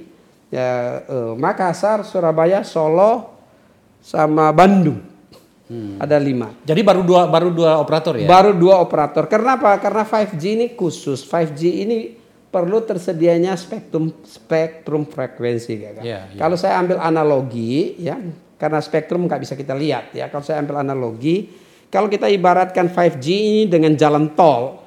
Ya uh, Makassar, Surabaya, Solo sama Bandung. Hmm. Ada lima. Jadi baru dua baru dua operator ya? Baru dua operator. Kenapa? Karena 5G ini khusus. 5G ini perlu tersedianya spektrum spektrum frekuensi ya kan. Yeah, yeah. Kalau saya ambil analogi ya, karena spektrum nggak bisa kita lihat ya. Kalau saya ambil analogi, kalau kita ibaratkan 5G ini dengan jalan tol,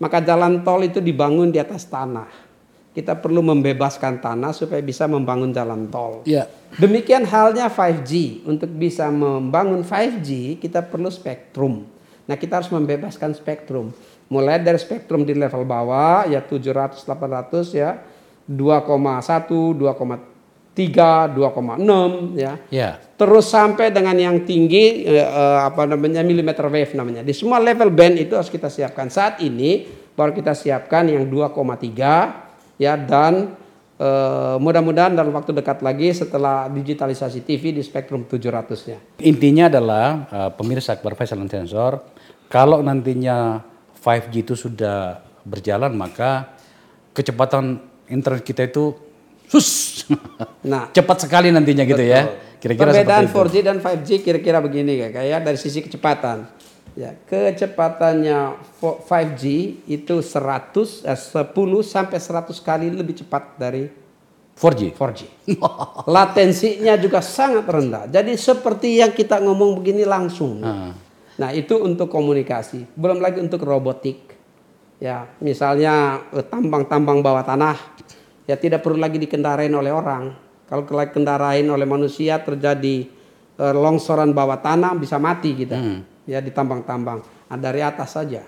maka jalan tol itu dibangun di atas tanah. Kita perlu membebaskan tanah supaya bisa membangun jalan tol. Yeah. Demikian halnya 5G. Untuk bisa membangun 5G, kita perlu spektrum. Nah, kita harus membebaskan spektrum mulai dari spektrum di level bawah ya 700 800 ya 2,1 2,3 2,6 ya. ya terus sampai dengan yang tinggi eh, eh, apa namanya millimeter wave namanya di semua level band itu harus kita siapkan saat ini baru kita siapkan yang 2,3 ya dan eh, mudah-mudahan dalam waktu dekat lagi setelah digitalisasi TV di spektrum 700-nya. Intinya adalah uh, pemirsa Akbar Faisal Sensor kalau nantinya 5G itu sudah berjalan maka kecepatan internet kita itu sus nah cepat sekali nantinya gitu ya kira-kira perbedaan 4G dan 5G kira-kira begini ya kayak dari sisi kecepatan ya kecepatannya 5G itu 100 eh, 10 sampai 100 kali lebih cepat dari 4G. 4G. Latensinya juga sangat rendah. Jadi seperti yang kita ngomong begini langsung. Ah. Nah, itu untuk komunikasi. Belum lagi untuk robotik. Ya, misalnya eh, tambang-tambang bawah tanah ya tidak perlu lagi dikendarain oleh orang. Kalau kendarain oleh manusia terjadi eh, longsoran bawah tanah bisa mati kita. Hmm. Ya di tambang-tambang. Nah, dari atas saja.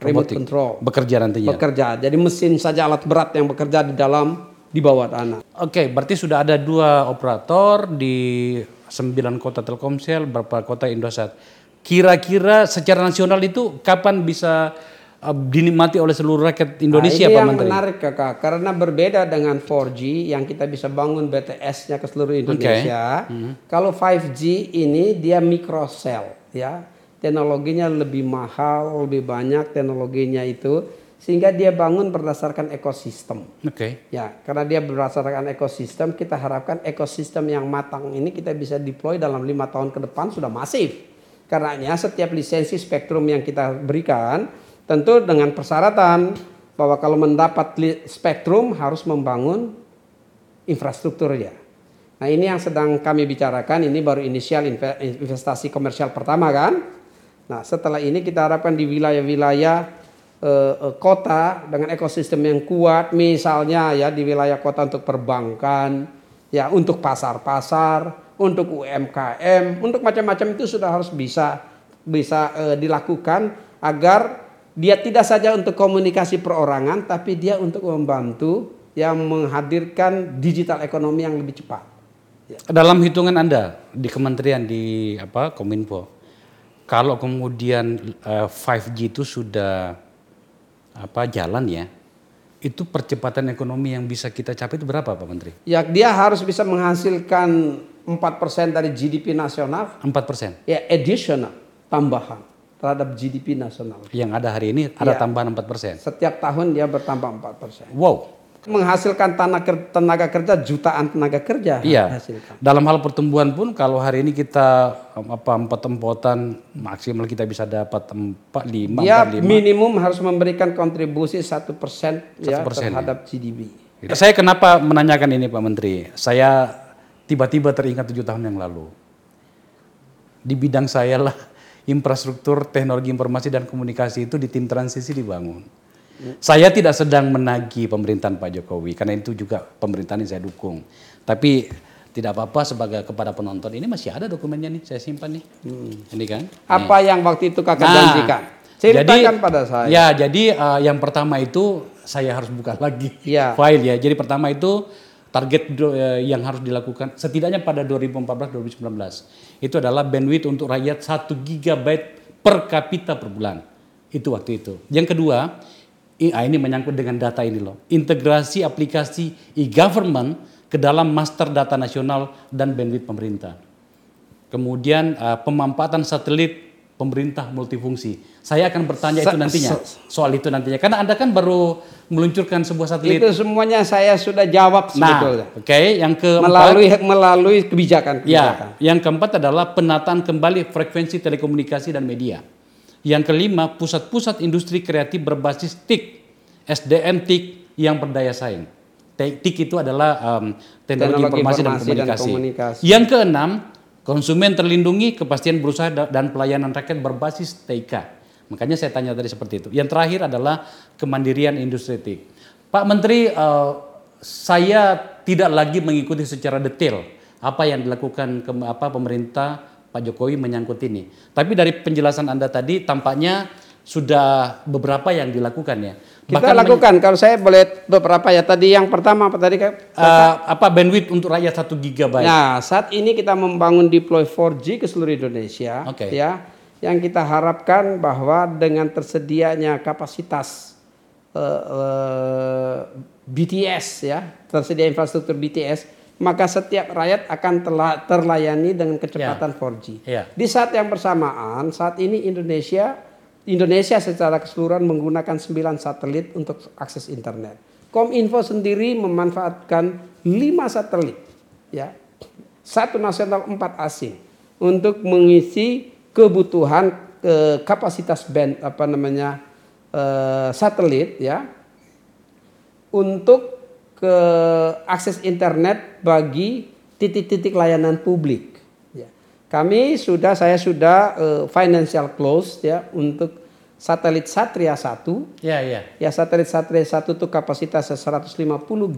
Remote Robotik. control. Bekerja nantinya. Bekerja. Jadi mesin saja alat berat yang bekerja di dalam di bawah tanah. Oke, berarti sudah ada dua operator di sembilan kota Telkomsel, beberapa kota Indosat. Kira-kira secara nasional itu kapan bisa uh, dinikmati oleh seluruh rakyat Indonesia, nah, ini Pak yang Menteri? menarik kakak, karena berbeda dengan 4G yang kita bisa bangun BTS-nya ke seluruh Indonesia. Hmm. Kalau 5G ini dia microcell, ya teknologinya lebih mahal, lebih banyak teknologinya itu, sehingga dia bangun berdasarkan ekosistem. Oke. Ya, karena dia berdasarkan ekosistem, kita harapkan ekosistem yang matang ini kita bisa deploy dalam lima tahun ke depan sudah masif. Karenanya setiap lisensi spektrum yang kita berikan tentu dengan persyaratan bahwa kalau mendapat spektrum harus membangun infrastrukturnya. Nah ini yang sedang kami bicarakan, ini baru inisial inve- investasi komersial pertama kan. Nah setelah ini kita harapkan di wilayah-wilayah eh, eh, kota dengan ekosistem yang kuat, misalnya ya di wilayah kota untuk perbankan, ya untuk pasar-pasar, untuk UMKM, untuk macam-macam itu sudah harus bisa bisa eh, dilakukan agar dia tidak saja untuk komunikasi perorangan, tapi dia untuk membantu yang menghadirkan digital ekonomi yang lebih cepat. Dalam hitungan Anda di kementerian di apa Kominfo, kalau kemudian eh, 5G itu sudah apa jalan ya, itu percepatan ekonomi yang bisa kita capai itu berapa Pak Menteri? Ya dia harus bisa menghasilkan 4% dari GDP nasional 4 persen. ya additional tambahan terhadap GDP nasional. Yang ada hari ini ada Ya. tambahan 4 persen. Setiap tahun dia bertambah 4%. Wow. Menghasilkan tenaga, tenaga kerja jutaan tenaga kerja Iya. hasilkan. Dalam hal pertumbuhan pun kalau hari ini kita apa empat empotan maksimal kita bisa dapat empat lima Dia empat lima. minimum harus memberikan kontribusi satu persen ya 1% ya. terhadap GDP. Saya kenapa menanyakan ini Pak Menteri? Saya tiba-tiba teringat tujuh tahun yang lalu. Di bidang saya lah infrastruktur teknologi informasi dan komunikasi itu di tim transisi dibangun. Saya tidak sedang menagih pemerintahan Pak Jokowi karena itu juga pemerintahan yang saya dukung. Tapi tidak apa-apa sebagai kepada penonton ini masih ada dokumennya nih saya simpan nih. Ini kan. Apa yang waktu itu kakak Nah, janjikan? Ceritakan pada saya. Ya, jadi uh, yang pertama itu saya harus buka lagi Ya. file ya. Jadi pertama itu target eh, yang harus dilakukan setidaknya pada 2014-2019 itu adalah bandwidth untuk rakyat 1 GB per kapita per bulan. Itu waktu itu. Yang kedua, ah, ini menyangkut dengan data ini loh. Integrasi aplikasi e-government ke dalam master data nasional dan bandwidth pemerintah. Kemudian uh, pemanfaatan satelit pemerintah multifungsi. Saya akan bertanya itu nantinya soal itu nantinya. Karena Anda kan baru meluncurkan sebuah satelit. Itu semuanya saya sudah jawab sebetulnya. Nah, oke, yang keempat melalui melalui kebijakan kebijakan. Ya, yang keempat adalah penataan kembali frekuensi telekomunikasi dan media. Yang kelima, pusat-pusat industri kreatif berbasis TIK, SDM TIK yang berdaya saing. TIK itu adalah um, teknologi, Teknologi informasi, dan, informasi dan komunikasi. komunikasi. Yang keenam, konsumen terlindungi, kepastian berusaha da- dan pelayanan rakyat berbasis TIK. Makanya saya tanya tadi seperti itu. Yang terakhir adalah kemandirian industri TIK. Pak Menteri, eh, saya tidak lagi mengikuti secara detail apa yang dilakukan ke, apa pemerintah Pak Jokowi menyangkut ini. Tapi dari penjelasan Anda tadi tampaknya sudah beberapa yang dilakukan ya. Kita men- lakukan kalau saya boleh beberapa ya tadi yang pertama apa tadi Kak? eh, apa bandwidth untuk rakyat 1 GB. Nah, saat ini kita membangun deploy 4G ke seluruh Indonesia Oke. ya. Yang kita harapkan bahwa dengan tersedianya kapasitas eh, eh, BTS ya, tersedia infrastruktur BTS, maka setiap rakyat akan terlayani dengan kecepatan 4G. Ya. Di saat yang bersamaan, saat ini Indonesia Indonesia secara keseluruhan menggunakan 9 satelit untuk akses internet. Kominfo sendiri memanfaatkan 5 satelit ya. Satu nasional, empat asing untuk mengisi kebutuhan eh, kapasitas band apa namanya eh, satelit ya untuk ke akses internet bagi titik-titik layanan publik. Ya. Kami sudah, saya sudah uh, financial close ya untuk satelit Satria 1. Ya, ya. Ya satelit Satria 1 itu kapasitasnya 150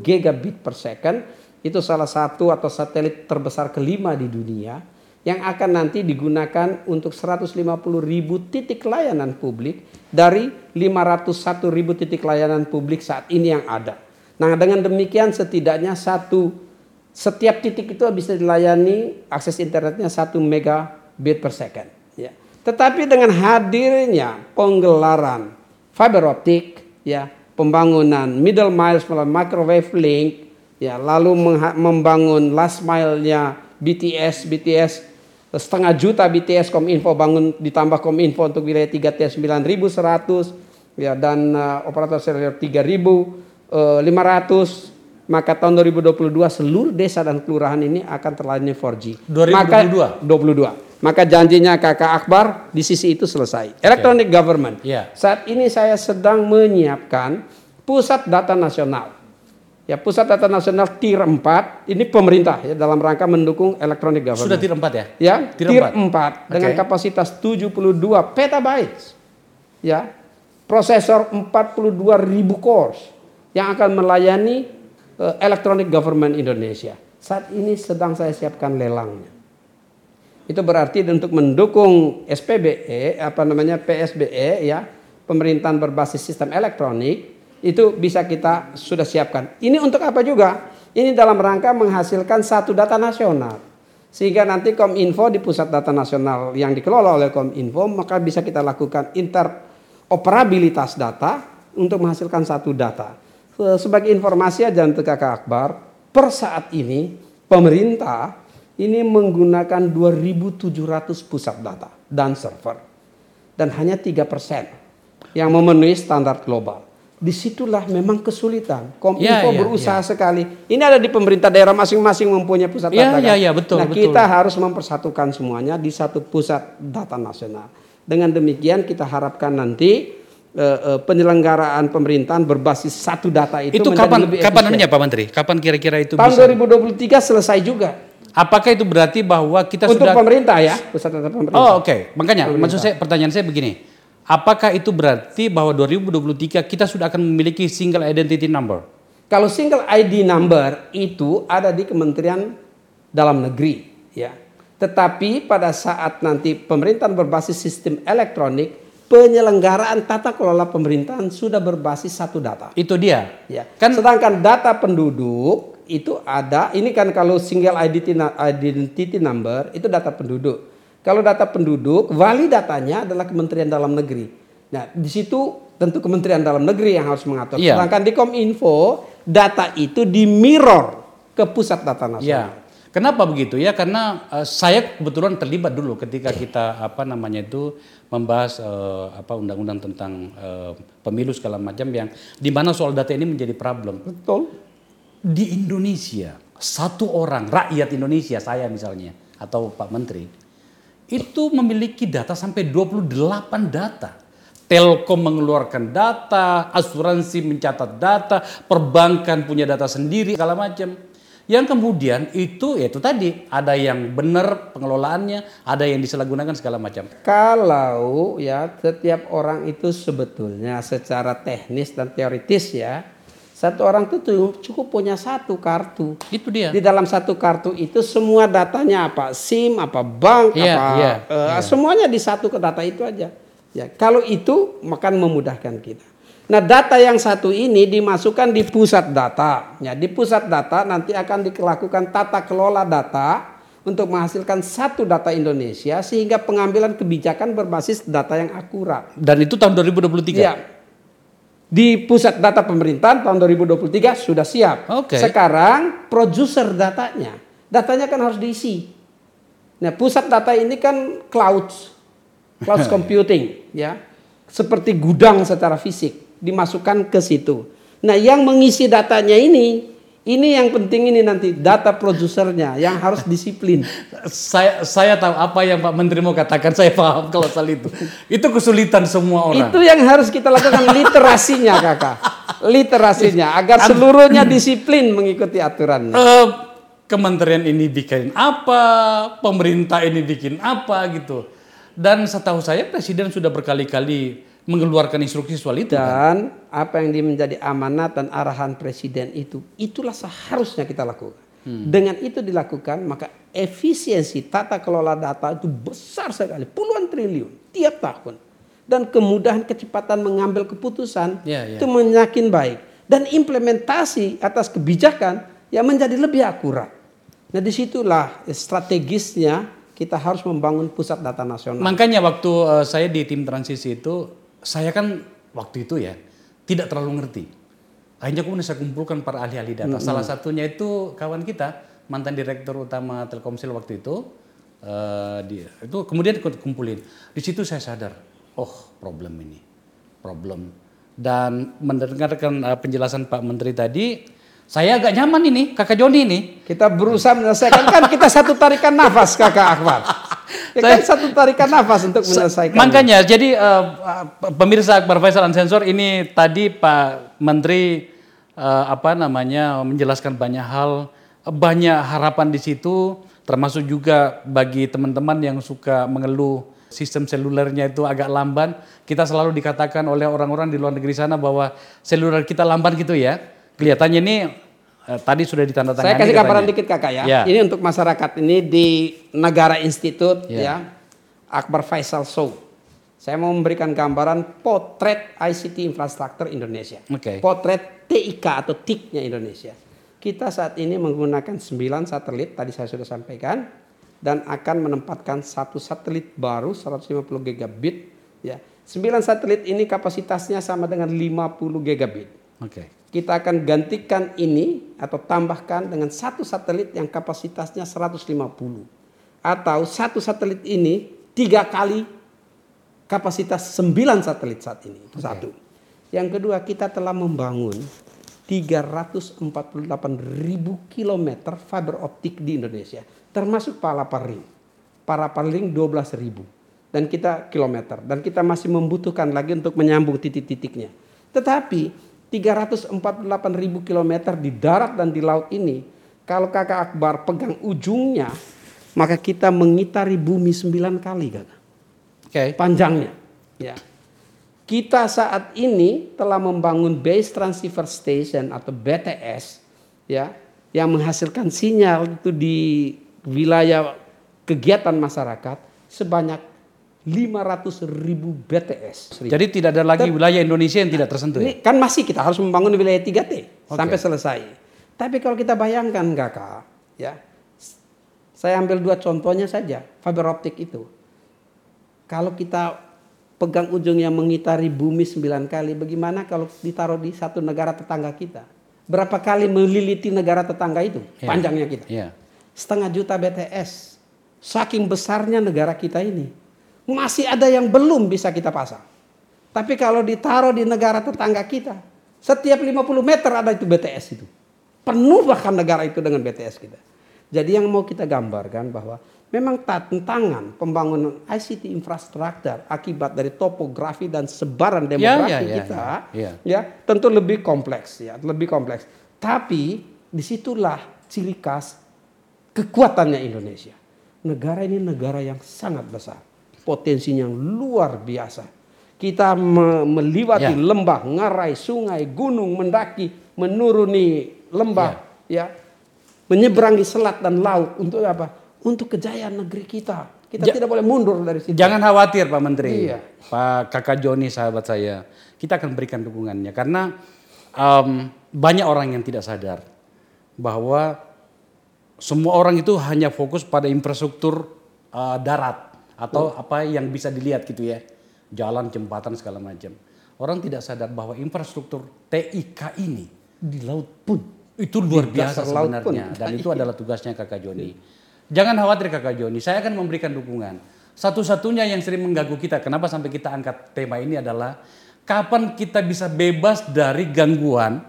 gigabit per second. Itu salah satu atau satelit terbesar kelima di dunia yang akan nanti digunakan untuk 150 ribu titik layanan publik dari 501 ribu titik layanan publik saat ini yang ada. Nah dengan demikian setidaknya satu setiap titik itu bisa dilayani akses internetnya 1 megabit per second. Ya. Tetapi dengan hadirnya penggelaran fiber optik, ya pembangunan middle miles melalui microwave link, ya lalu membangun last mile-nya BTS, BTS setengah juta BTS Kominfo bangun ditambah Kominfo untuk wilayah 3T 9100 ya dan uh, operator seluler 3500 maka tahun 2022 seluruh desa dan kelurahan ini akan terlayani 4G. 2022. Maka 22. Maka janjinya Kakak Akbar di sisi itu selesai. Electronic government. Yeah. Saat ini saya sedang menyiapkan pusat data nasional Ya, Pusat Data Nasional TIR 4 ini pemerintah ya dalam rangka mendukung electronic government. Sudah TIR 4 ya? Ya, TIR, TIR 4, 4 dengan okay. kapasitas 72 petabytes. Ya. Prosesor 42.000 cores yang akan melayani uh, electronic government Indonesia. Saat ini sedang saya siapkan lelangnya. Itu berarti untuk mendukung SPBE apa namanya PSBE ya, pemerintahan berbasis sistem elektronik itu bisa kita sudah siapkan. Ini untuk apa juga? Ini dalam rangka menghasilkan satu data nasional. Sehingga nanti Kominfo di pusat data nasional yang dikelola oleh Kominfo maka bisa kita lakukan interoperabilitas data untuk menghasilkan satu data. Sebagai informasi aja untuk kakak Akbar, per saat ini pemerintah ini menggunakan 2.700 pusat data dan server. Dan hanya 3% yang memenuhi standar global di situlah memang kesulitan. Kominfo ya, ya, berusaha ya. sekali. Ini ada di pemerintah daerah masing-masing mempunyai pusat ya, data. Ya, ya, betul. Nah, betul. kita harus mempersatukan semuanya di satu pusat data nasional. Dengan demikian kita harapkan nanti uh, uh, penyelenggaraan pemerintahan berbasis satu data itu, itu kapan lebih kapan anunya Pak Menteri? Kapan kira-kira itu Tahun bisa? 2023 selesai juga. Apakah itu berarti bahwa kita Untuk sudah pemerintah ya, pusat data pemerintah. Oh, oke. Okay. Makanya pemerintah. maksud saya pertanyaan saya begini Apakah itu berarti bahwa 2023 kita sudah akan memiliki single identity number? Kalau single ID number itu ada di Kementerian Dalam Negeri, ya. Tetapi pada saat nanti pemerintahan berbasis sistem elektronik, penyelenggaraan tata kelola pemerintahan sudah berbasis satu data. Itu dia. Ya. Kan sedangkan data penduduk itu ada, ini kan kalau single identity number itu data penduduk. Kalau data penduduk, wali datanya adalah Kementerian Dalam Negeri. Nah, di situ tentu Kementerian Dalam Negeri yang harus mengatur. Iya. Sedangkan di Kominfo, data itu di mirror ke pusat data nasional. Iya. Kenapa begitu ya? Karena uh, saya kebetulan terlibat dulu ketika kita apa namanya itu membahas uh, apa undang-undang tentang uh, pemilu segala macam yang di mana soal data ini menjadi problem. Betul. Di Indonesia satu orang rakyat Indonesia saya misalnya atau Pak Menteri itu memiliki data sampai 28 data. Telkom mengeluarkan data, asuransi mencatat data, perbankan punya data sendiri, segala macam. Yang kemudian itu ya itu tadi ada yang benar pengelolaannya, ada yang disalahgunakan segala macam. Kalau ya setiap orang itu sebetulnya secara teknis dan teoritis ya satu orang itu cukup punya satu kartu. Itu dia. Di dalam satu kartu itu semua datanya apa? SIM, apa bank, yeah, apa yeah, uh, yeah. semuanya di satu ke data itu aja. Ya, kalau itu akan memudahkan kita. Nah, data yang satu ini dimasukkan di pusat data. Ya, di pusat data nanti akan dilakukan tata kelola data untuk menghasilkan satu data Indonesia sehingga pengambilan kebijakan berbasis data yang akurat. Dan itu tahun 2023. Ya, di pusat data pemerintahan tahun 2023 sudah siap. Okay. Sekarang produser datanya, datanya kan harus diisi. Nah, pusat data ini kan cloud, cloud computing, ya, seperti gudang secara fisik dimasukkan ke situ. Nah, yang mengisi datanya ini Ini yang penting ini nanti data produsernya yang harus disiplin. Saya saya tahu apa yang Pak Menteri mau katakan, saya paham kalau soal itu. Itu kesulitan semua orang. Itu yang harus kita lakukan literasinya kakak. Literasinya agar seluruhnya disiplin mengikuti aturan. Eh, kementerian ini bikin apa, pemerintah ini bikin apa gitu. Dan setahu saya presiden sudah berkali-kali mengeluarkan instruksi soal itu. kan? Dan apa yang menjadi amanat dan arahan presiden itu, itulah seharusnya kita lakukan. Dengan itu dilakukan, maka efisiensi tata kelola data itu besar sekali, puluhan triliun tiap tahun. Dan kemudahan kecepatan mengambil keputusan Ya, ya. itu menyakin baik. Dan implementasi atas kebijakan yang menjadi lebih akurat. Nah di situlah strategisnya kita harus membangun pusat data nasional. Makanya waktu eh, saya di tim transisi itu, saya kan waktu itu ya tidak terlalu ngerti. Akhirnya kemudian saya kumpulkan para ahli-ahli data. Salah satunya itu kawan kita, mantan direktur utama Telkomsel waktu itu. eh, dia itu kemudian ikut kumpulin. Di situ saya sadar, oh problem ini, problem. Dan mendengarkan eh, penjelasan Pak Menteri tadi, saya agak nyaman ini, Kakak Joni ini. Kita berusaha menyelesaikan kan kita satu tarikan nafas kakak Akbar. Ya kan satu tarikan nafas untuk menyelesaikan. Makanya jadi eh, pemirsa Akbar Faisal Unsensor ini tadi Pak Menteri eh, apa namanya menjelaskan banyak hal, banyak harapan di situ termasuk juga bagi teman-teman yang suka mengeluh sistem selulernya itu agak lamban. Kita selalu dikatakan oleh orang-orang di luar negeri sana bahwa seluler kita lamban gitu ya. Kelihatannya ini eh, tadi sudah ditandatangani. Saya kasih katanya. gambaran dikit kakak ya. Ya. Ini untuk masyarakat ini di Negara Institute Ya. ya. Akbar Faisal Show. Saya mau memberikan gambaran potret ICT infrastruktur Indonesia. Oke. Potret TIK atau TIK-nya Indonesia. Kita saat ini menggunakan 9 satelit tadi saya sudah sampaikan dan akan menempatkan satu satelit baru 150 gigabit ya. 9 satelit ini kapasitasnya sama dengan 50 gigabit. Oke. Kita akan gantikan ini atau tambahkan dengan satu satelit yang kapasitasnya 150. Atau satu satelit ini tiga kali kapasitas 9 satelit saat ini. Itu satu. Yang kedua kita telah membangun 348 ribu kilometer fiber optik di Indonesia. Termasuk Palapa Ring. Palapa Ring 12 ribu. Dan kita kilometer. Dan kita masih membutuhkan lagi untuk menyambung titik-titiknya. Tetapi 348 ribu kilometer di darat dan di laut ini, kalau kakak Akbar pegang ujungnya, maka kita mengitari bumi sembilan kali kakak. Oke. Panjangnya. Ya. Kita saat ini telah membangun base transceiver station atau BTS ya yang menghasilkan sinyal itu di wilayah kegiatan masyarakat sebanyak 500 ribu BTS. Jadi tidak ada lagi wilayah Indonesia yang tidak tersentuh. ya? Ini kan masih kita harus membangun wilayah 3T sampai selesai. Tapi kalau kita bayangkan kakak, ya, saya ambil dua contohnya saja, fiber optik itu. Kalau kita pegang ujungnya mengitari bumi sembilan kali, bagaimana kalau ditaruh di satu negara tetangga kita? Berapa kali meliliti negara tetangga itu? Iya. Panjangnya kita. Iya. Setengah juta BTS. Saking besarnya negara kita ini. Masih ada yang belum bisa kita pasang. Tapi kalau ditaruh di negara tetangga kita, setiap 50 meter ada itu BTS itu. Penuh bahkan negara itu dengan BTS kita. Jadi yang mau kita gambarkan bahwa memang tantangan pembangunan ICT infrastruktur akibat dari topografi dan sebaran demografi ya, ya, kita ya, ya tentu lebih kompleks ya, lebih kompleks. Tapi di situlah ciri khas kekuatannya Indonesia. Negara ini negara yang sangat besar, potensinya yang luar biasa. Kita me- melewati Ya. lembah, ngarai, sungai, gunung, mendaki, menuruni lembah, ya, menyeberangi selat dan laut untuk apa? Untuk kejayaan negeri kita. Kita Ja- tidak boleh mundur dari situ. Jangan khawatir Pak Menteri, Iya. Pak Kakak Joni sahabat saya, kita akan berikan dukungannya karena em, banyak orang yang tidak sadar bahwa semua orang itu hanya fokus pada infrastruktur eh, darat atau apa yang bisa dilihat gitu ya, jalan, jembatan segala macam. Orang tidak sadar bahwa infrastruktur TIK ini Di laut pun. itu luar Di biasa laut pun. sebenarnya dan itu adalah tugasnya kakak Joni. Jangan khawatir kakak Joni, saya akan memberikan dukungan. Satu-satunya yang sering mengganggu kita, kenapa sampai kita angkat tema ini adalah kapan kita bisa bebas dari gangguan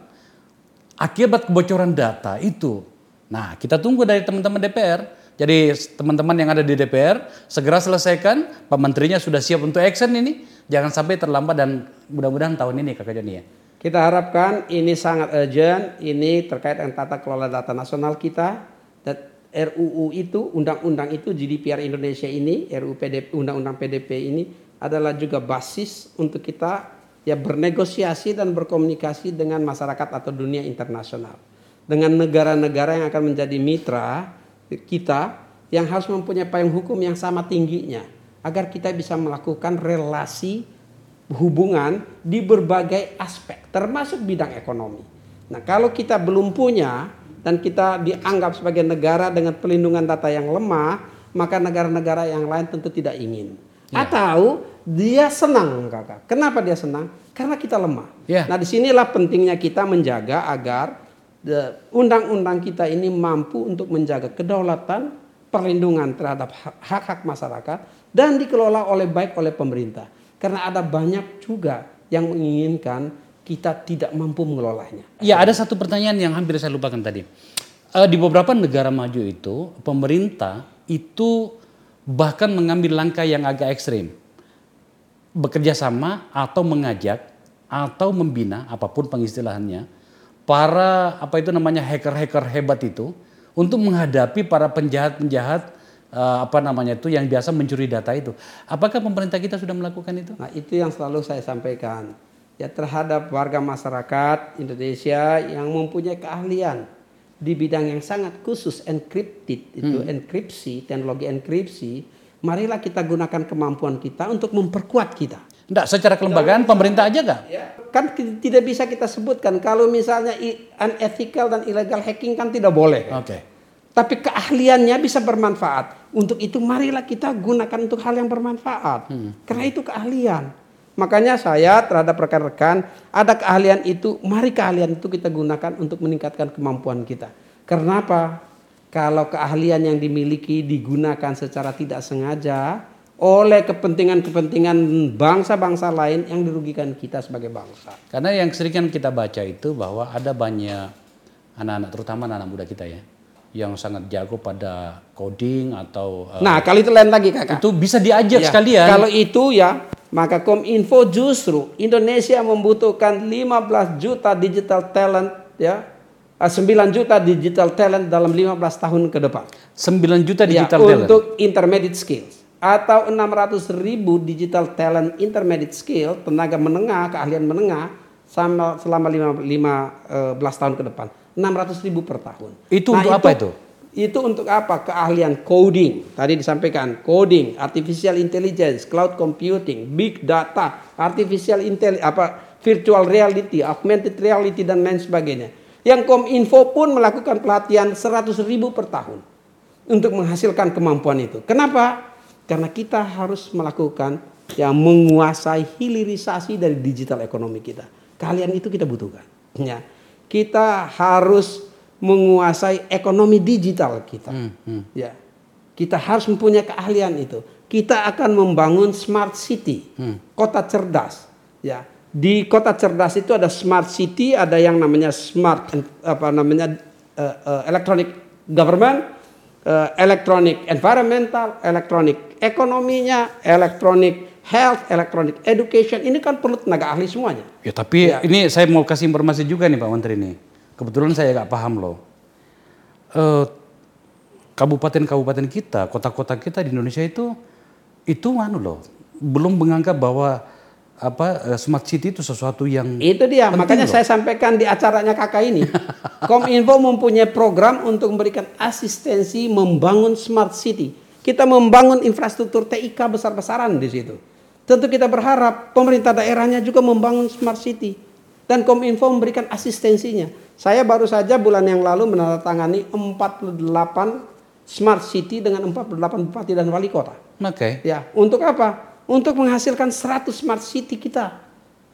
akibat kebocoran data itu. Nah, kita tunggu dari teman-teman DPR. Jadi teman-teman yang ada di DPR segera selesaikan. Pak Menterinya sudah siap untuk action ini. Jangan sampai terlambat dan mudah-mudahan tahun ini Kakak Joni ya. Kita harapkan ini sangat urgent, ini terkait dengan tata kelola data nasional kita. Dan RUU itu, undang-undang itu GDPR Indonesia ini, RUU PDP, undang-undang PDP ini adalah juga basis untuk kita ya bernegosiasi dan berkomunikasi dengan masyarakat atau dunia internasional dengan negara-negara yang akan menjadi mitra kita yang harus mempunyai payung hukum yang sama tingginya agar kita bisa melakukan relasi hubungan di berbagai aspek termasuk bidang ekonomi. Nah, kalau kita belum punya dan kita dianggap sebagai negara dengan pelindungan data yang lemah, maka negara-negara yang lain tentu tidak ingin. Ya. Atau dia senang, Kakak. Kenapa dia senang? Karena kita lemah. Ya. Nah, di sinilah pentingnya kita menjaga agar undang-undang kita ini mampu untuk menjaga kedaulatan, perlindungan terhadap hak-hak masyarakat dan dikelola oleh baik oleh pemerintah. Karena ada banyak juga yang menginginkan kita tidak mampu mengelolanya. Ya, ada satu pertanyaan yang hampir saya lupakan tadi. Uh, di beberapa negara maju itu, pemerintah itu bahkan mengambil langkah yang agak ekstrim. Bekerja sama atau mengajak atau membina, apa pun pengistilahannya, para apa itu namanya hacker-hacker hebat itu untuk menghadapi para penjahat-penjahat uh, apa namanya itu yang biasa mencuri data itu. Apakah pemerintah kita sudah melakukan itu? Nah, itu yang selalu saya sampaikan. Ya terhadap warga masyarakat Indonesia yang mempunyai keahlian di bidang yang sangat khusus encrypted itu hmm. enkripsi, teknologi enkripsi, marilah kita gunakan kemampuan kita untuk memperkuat kita. Enggak, secara kelembagaan pemerintah aja enggak? Ya. Kan tidak bisa kita sebutkan kalau misalnya unethical dan illegal hacking kan tidak boleh. Oke. Okay. Tapi keahliannya bisa bermanfaat. Untuk itu marilah kita gunakan untuk hal yang bermanfaat. Hmm. Karena itu keahlian. Makanya saya terhadap rekan-rekan ada keahlian itu, mari keahlian itu kita gunakan untuk meningkatkan kemampuan kita. Karena apa? Kalau keahlian yang dimiliki digunakan secara tidak sengaja, oleh kepentingan-kepentingan bangsa-bangsa lain yang dirugikan kita sebagai bangsa. Karena yang sering kan kita baca itu bahwa ada banyak anak-anak terutama anak-anak muda kita ya yang sangat jago pada coding atau uh, Nah, kalau itu lain lagi Kakak. Itu bisa diajak ya, sekalian. Kalau itu ya, maka Kominfo justru Indonesia membutuhkan 15 juta digital talent ya. 9 eh, juta digital talent dalam 15 tahun ke depan. 9 juta ya, digital ya, talent. Untuk intermediate skills atau 600 ribu digital talent intermediate skill tenaga menengah keahlian menengah sama selama 15 eh, tahun ke depan 600 ribu per tahun. Itu nah, untuk itu, apa itu? Itu untuk apa? Keahlian coding. Tadi disampaikan coding, artificial intelligence, cloud computing, big data, artificial intelligence, apa virtual reality, augmented reality dan lain sebagainya. Yang Kominfo pun melakukan pelatihan 100 ribu per tahun untuk menghasilkan kemampuan itu. Kenapa? Karena kita harus melakukan yang menguasai hilirisasi dari digital ekonomi kita. Kalian itu kita butuhkan. Ya. Kita harus menguasai ekonomi digital kita. Hmm, hmm. Ya. Kita harus mempunyai keahlian itu. Kita akan membangun smart city, hmm. kota cerdas. Ya. Di kota cerdas itu ada smart city, ada yang namanya smart apa namanya uh, uh, electronic government, uh, electronic environmental, electronic ekonominya, elektronik health, elektronik education, ini kan perlu tenaga ahli semuanya. Ya tapi ya. ini saya mau kasih informasi juga nih Pak Menteri ini. Kebetulan saya nggak paham loh. kabupaten kabupaten-kabupaten kita, kota-kota kita di Indonesia itu itu anu loh, belum menganggap bahwa apa eh, smart city itu sesuatu yang itu dia makanya loh. saya sampaikan di acaranya kakak ini Kominfo mempunyai program untuk memberikan asistensi membangun smart city kita membangun infrastruktur TIK besar-besaran di situ. Tentu kita berharap pemerintah daerahnya juga membangun smart city dan Kominfo memberikan asistensinya. Saya baru saja bulan yang lalu menandatangani 48 smart city dengan 48 bupati dan wali kota. Oke. Okay. Ya, untuk apa? Untuk menghasilkan 100 smart city kita.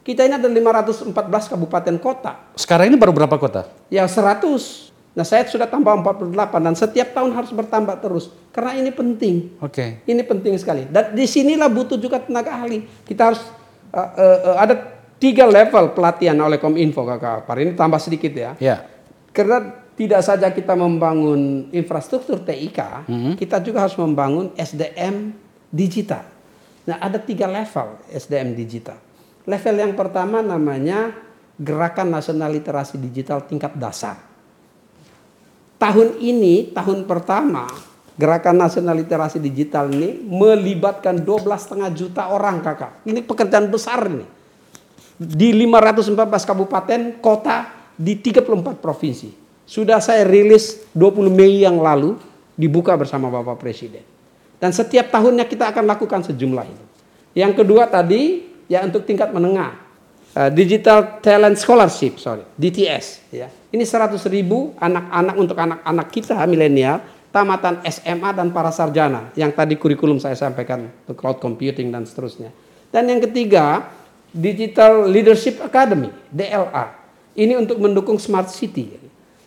Kita ini ada 514 kabupaten kota. Sekarang ini baru berapa kota? Ya 100. Nah saya sudah tambah 48 dan setiap tahun harus bertambah terus karena ini penting. Oke. Okay. Ini penting sekali. Dan di sinilah butuh juga tenaga ahli. Kita harus uh, uh, uh, ada tiga level pelatihan oleh Kominfo kakak Par ini tambah sedikit ya. Yeah. Karena tidak saja kita membangun infrastruktur TIK, kita juga harus membangun SDM digital. Nah, ada tiga level SDM digital. Level yang pertama namanya Gerakan Nasional Literasi Digital Tingkat Dasar. Tahun ini, tahun pertama, Gerakan Nasional Literasi Digital ini melibatkan 12,5 juta orang kakak. Ini pekerjaan besar ini. Di 514 kabupaten, kota, di 34 provinsi. Sudah saya rilis 20 Mei yang lalu dibuka bersama Bapak Presiden. Dan setiap tahunnya kita akan lakukan sejumlah itu. Yang kedua tadi ya untuk tingkat menengah. Uh, Digital Talent Scholarship, sorry, DTS ya. Ini 100 ribu anak-anak untuk anak-anak kita milenial tamatan SMA dan para sarjana yang tadi kurikulum saya sampaikan untuk cloud computing dan seterusnya. Dan yang ketiga, Digital Leadership Academy, DLA. Ini untuk mendukung smart city.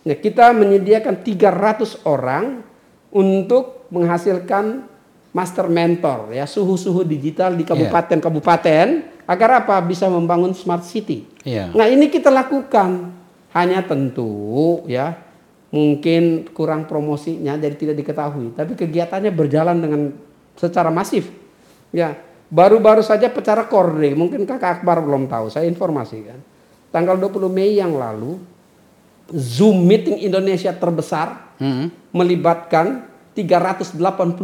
Nah, kita menyediakan 300 orang untuk menghasilkan master mentor ya suhu-suhu digital di kabupaten-kabupaten agar apa bisa membangun smart city. Yeah. Nah, ini kita lakukan hanya tentu ya mungkin kurang promosinya jadi tidak diketahui, tapi kegiatannya berjalan dengan secara masif. Ya, baru-baru saja pecara korde, mungkin Kakak Akbar belum tahu, saya informasikan. Tanggal 20 Mei yang lalu Zoom meeting Indonesia terbesar hmm. melibatkan 380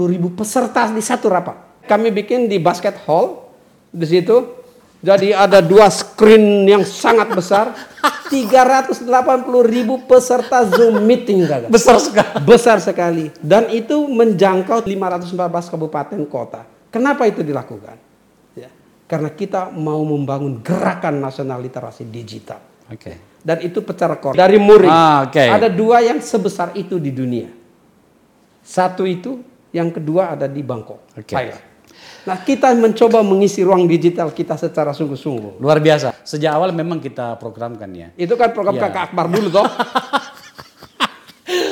ribu peserta di satu rapat. Kami bikin di basket hall di situ. Jadi ada dua screen yang sangat besar, 380 ribu peserta Zoom meeting, kakak. Besar sekali. Besar sekali. Dan itu menjangkau 514 kabupaten kota. Kenapa itu dilakukan? Ya, karena kita mau membangun gerakan nasional literasi digital. Oke. Okay dan itu pecah rekor dari Muri. Ah, okay. Ada dua yang sebesar itu di dunia. Satu itu, yang kedua ada di Bangkok, okay. Thailand. Nah kita mencoba mengisi ruang digital kita secara sungguh-sungguh. Luar biasa. Sejak awal memang kita programkan ya. Itu kan program ya. kakak Akbar dulu toh.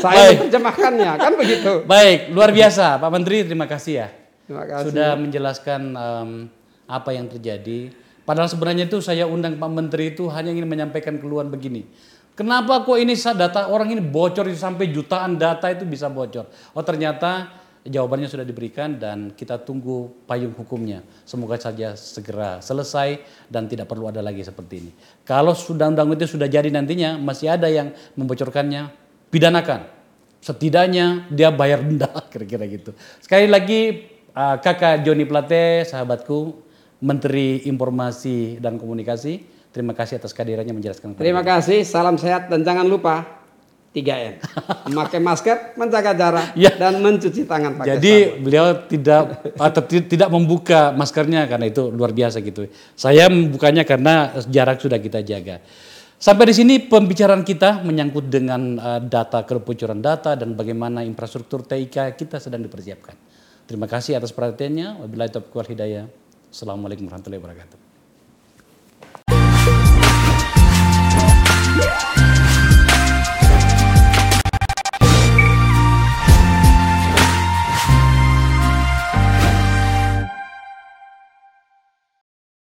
Saya menerjemahkannya kan begitu. Baik, luar biasa Pak Menteri. Terima kasih ya. Terima kasih. Sudah menjelaskan um, apa yang terjadi Padahal sebenarnya itu saya undang Pak Menteri itu hanya ingin menyampaikan keluhan begini. Kenapa kok ini data orang ini bocor sampai jutaan data itu bisa bocor? Oh ternyata jawabannya sudah diberikan dan kita tunggu payung hukumnya. Semoga saja segera selesai dan tidak perlu ada lagi seperti ini. Kalau sudah undang itu sudah jadi nantinya masih ada yang membocorkannya, pidanakan. Setidaknya dia bayar denda kira-kira gitu. Sekali lagi uh, kakak Joni Plate, sahabatku, Menteri Informasi dan Komunikasi. Terima kasih atas kehadirannya menjelaskan. Terima kasih, salam sehat dan jangan lupa 3M. Memakai masker, menjaga jarak ya. dan mencuci tangan pakai Jadi sabun. beliau tidak atau tidak membuka maskernya karena itu luar biasa gitu. Saya membukanya karena jarak sudah kita jaga. Sampai di sini pembicaraan kita menyangkut dengan uh, data kebocoran data dan bagaimana infrastruktur TIK kita sedang dipersiapkan. Terima kasih atas perhatiannya. Wabillahi taufiq wal hidayah. Assalamualaikum warahmatullahi wabarakatuh. Yeah.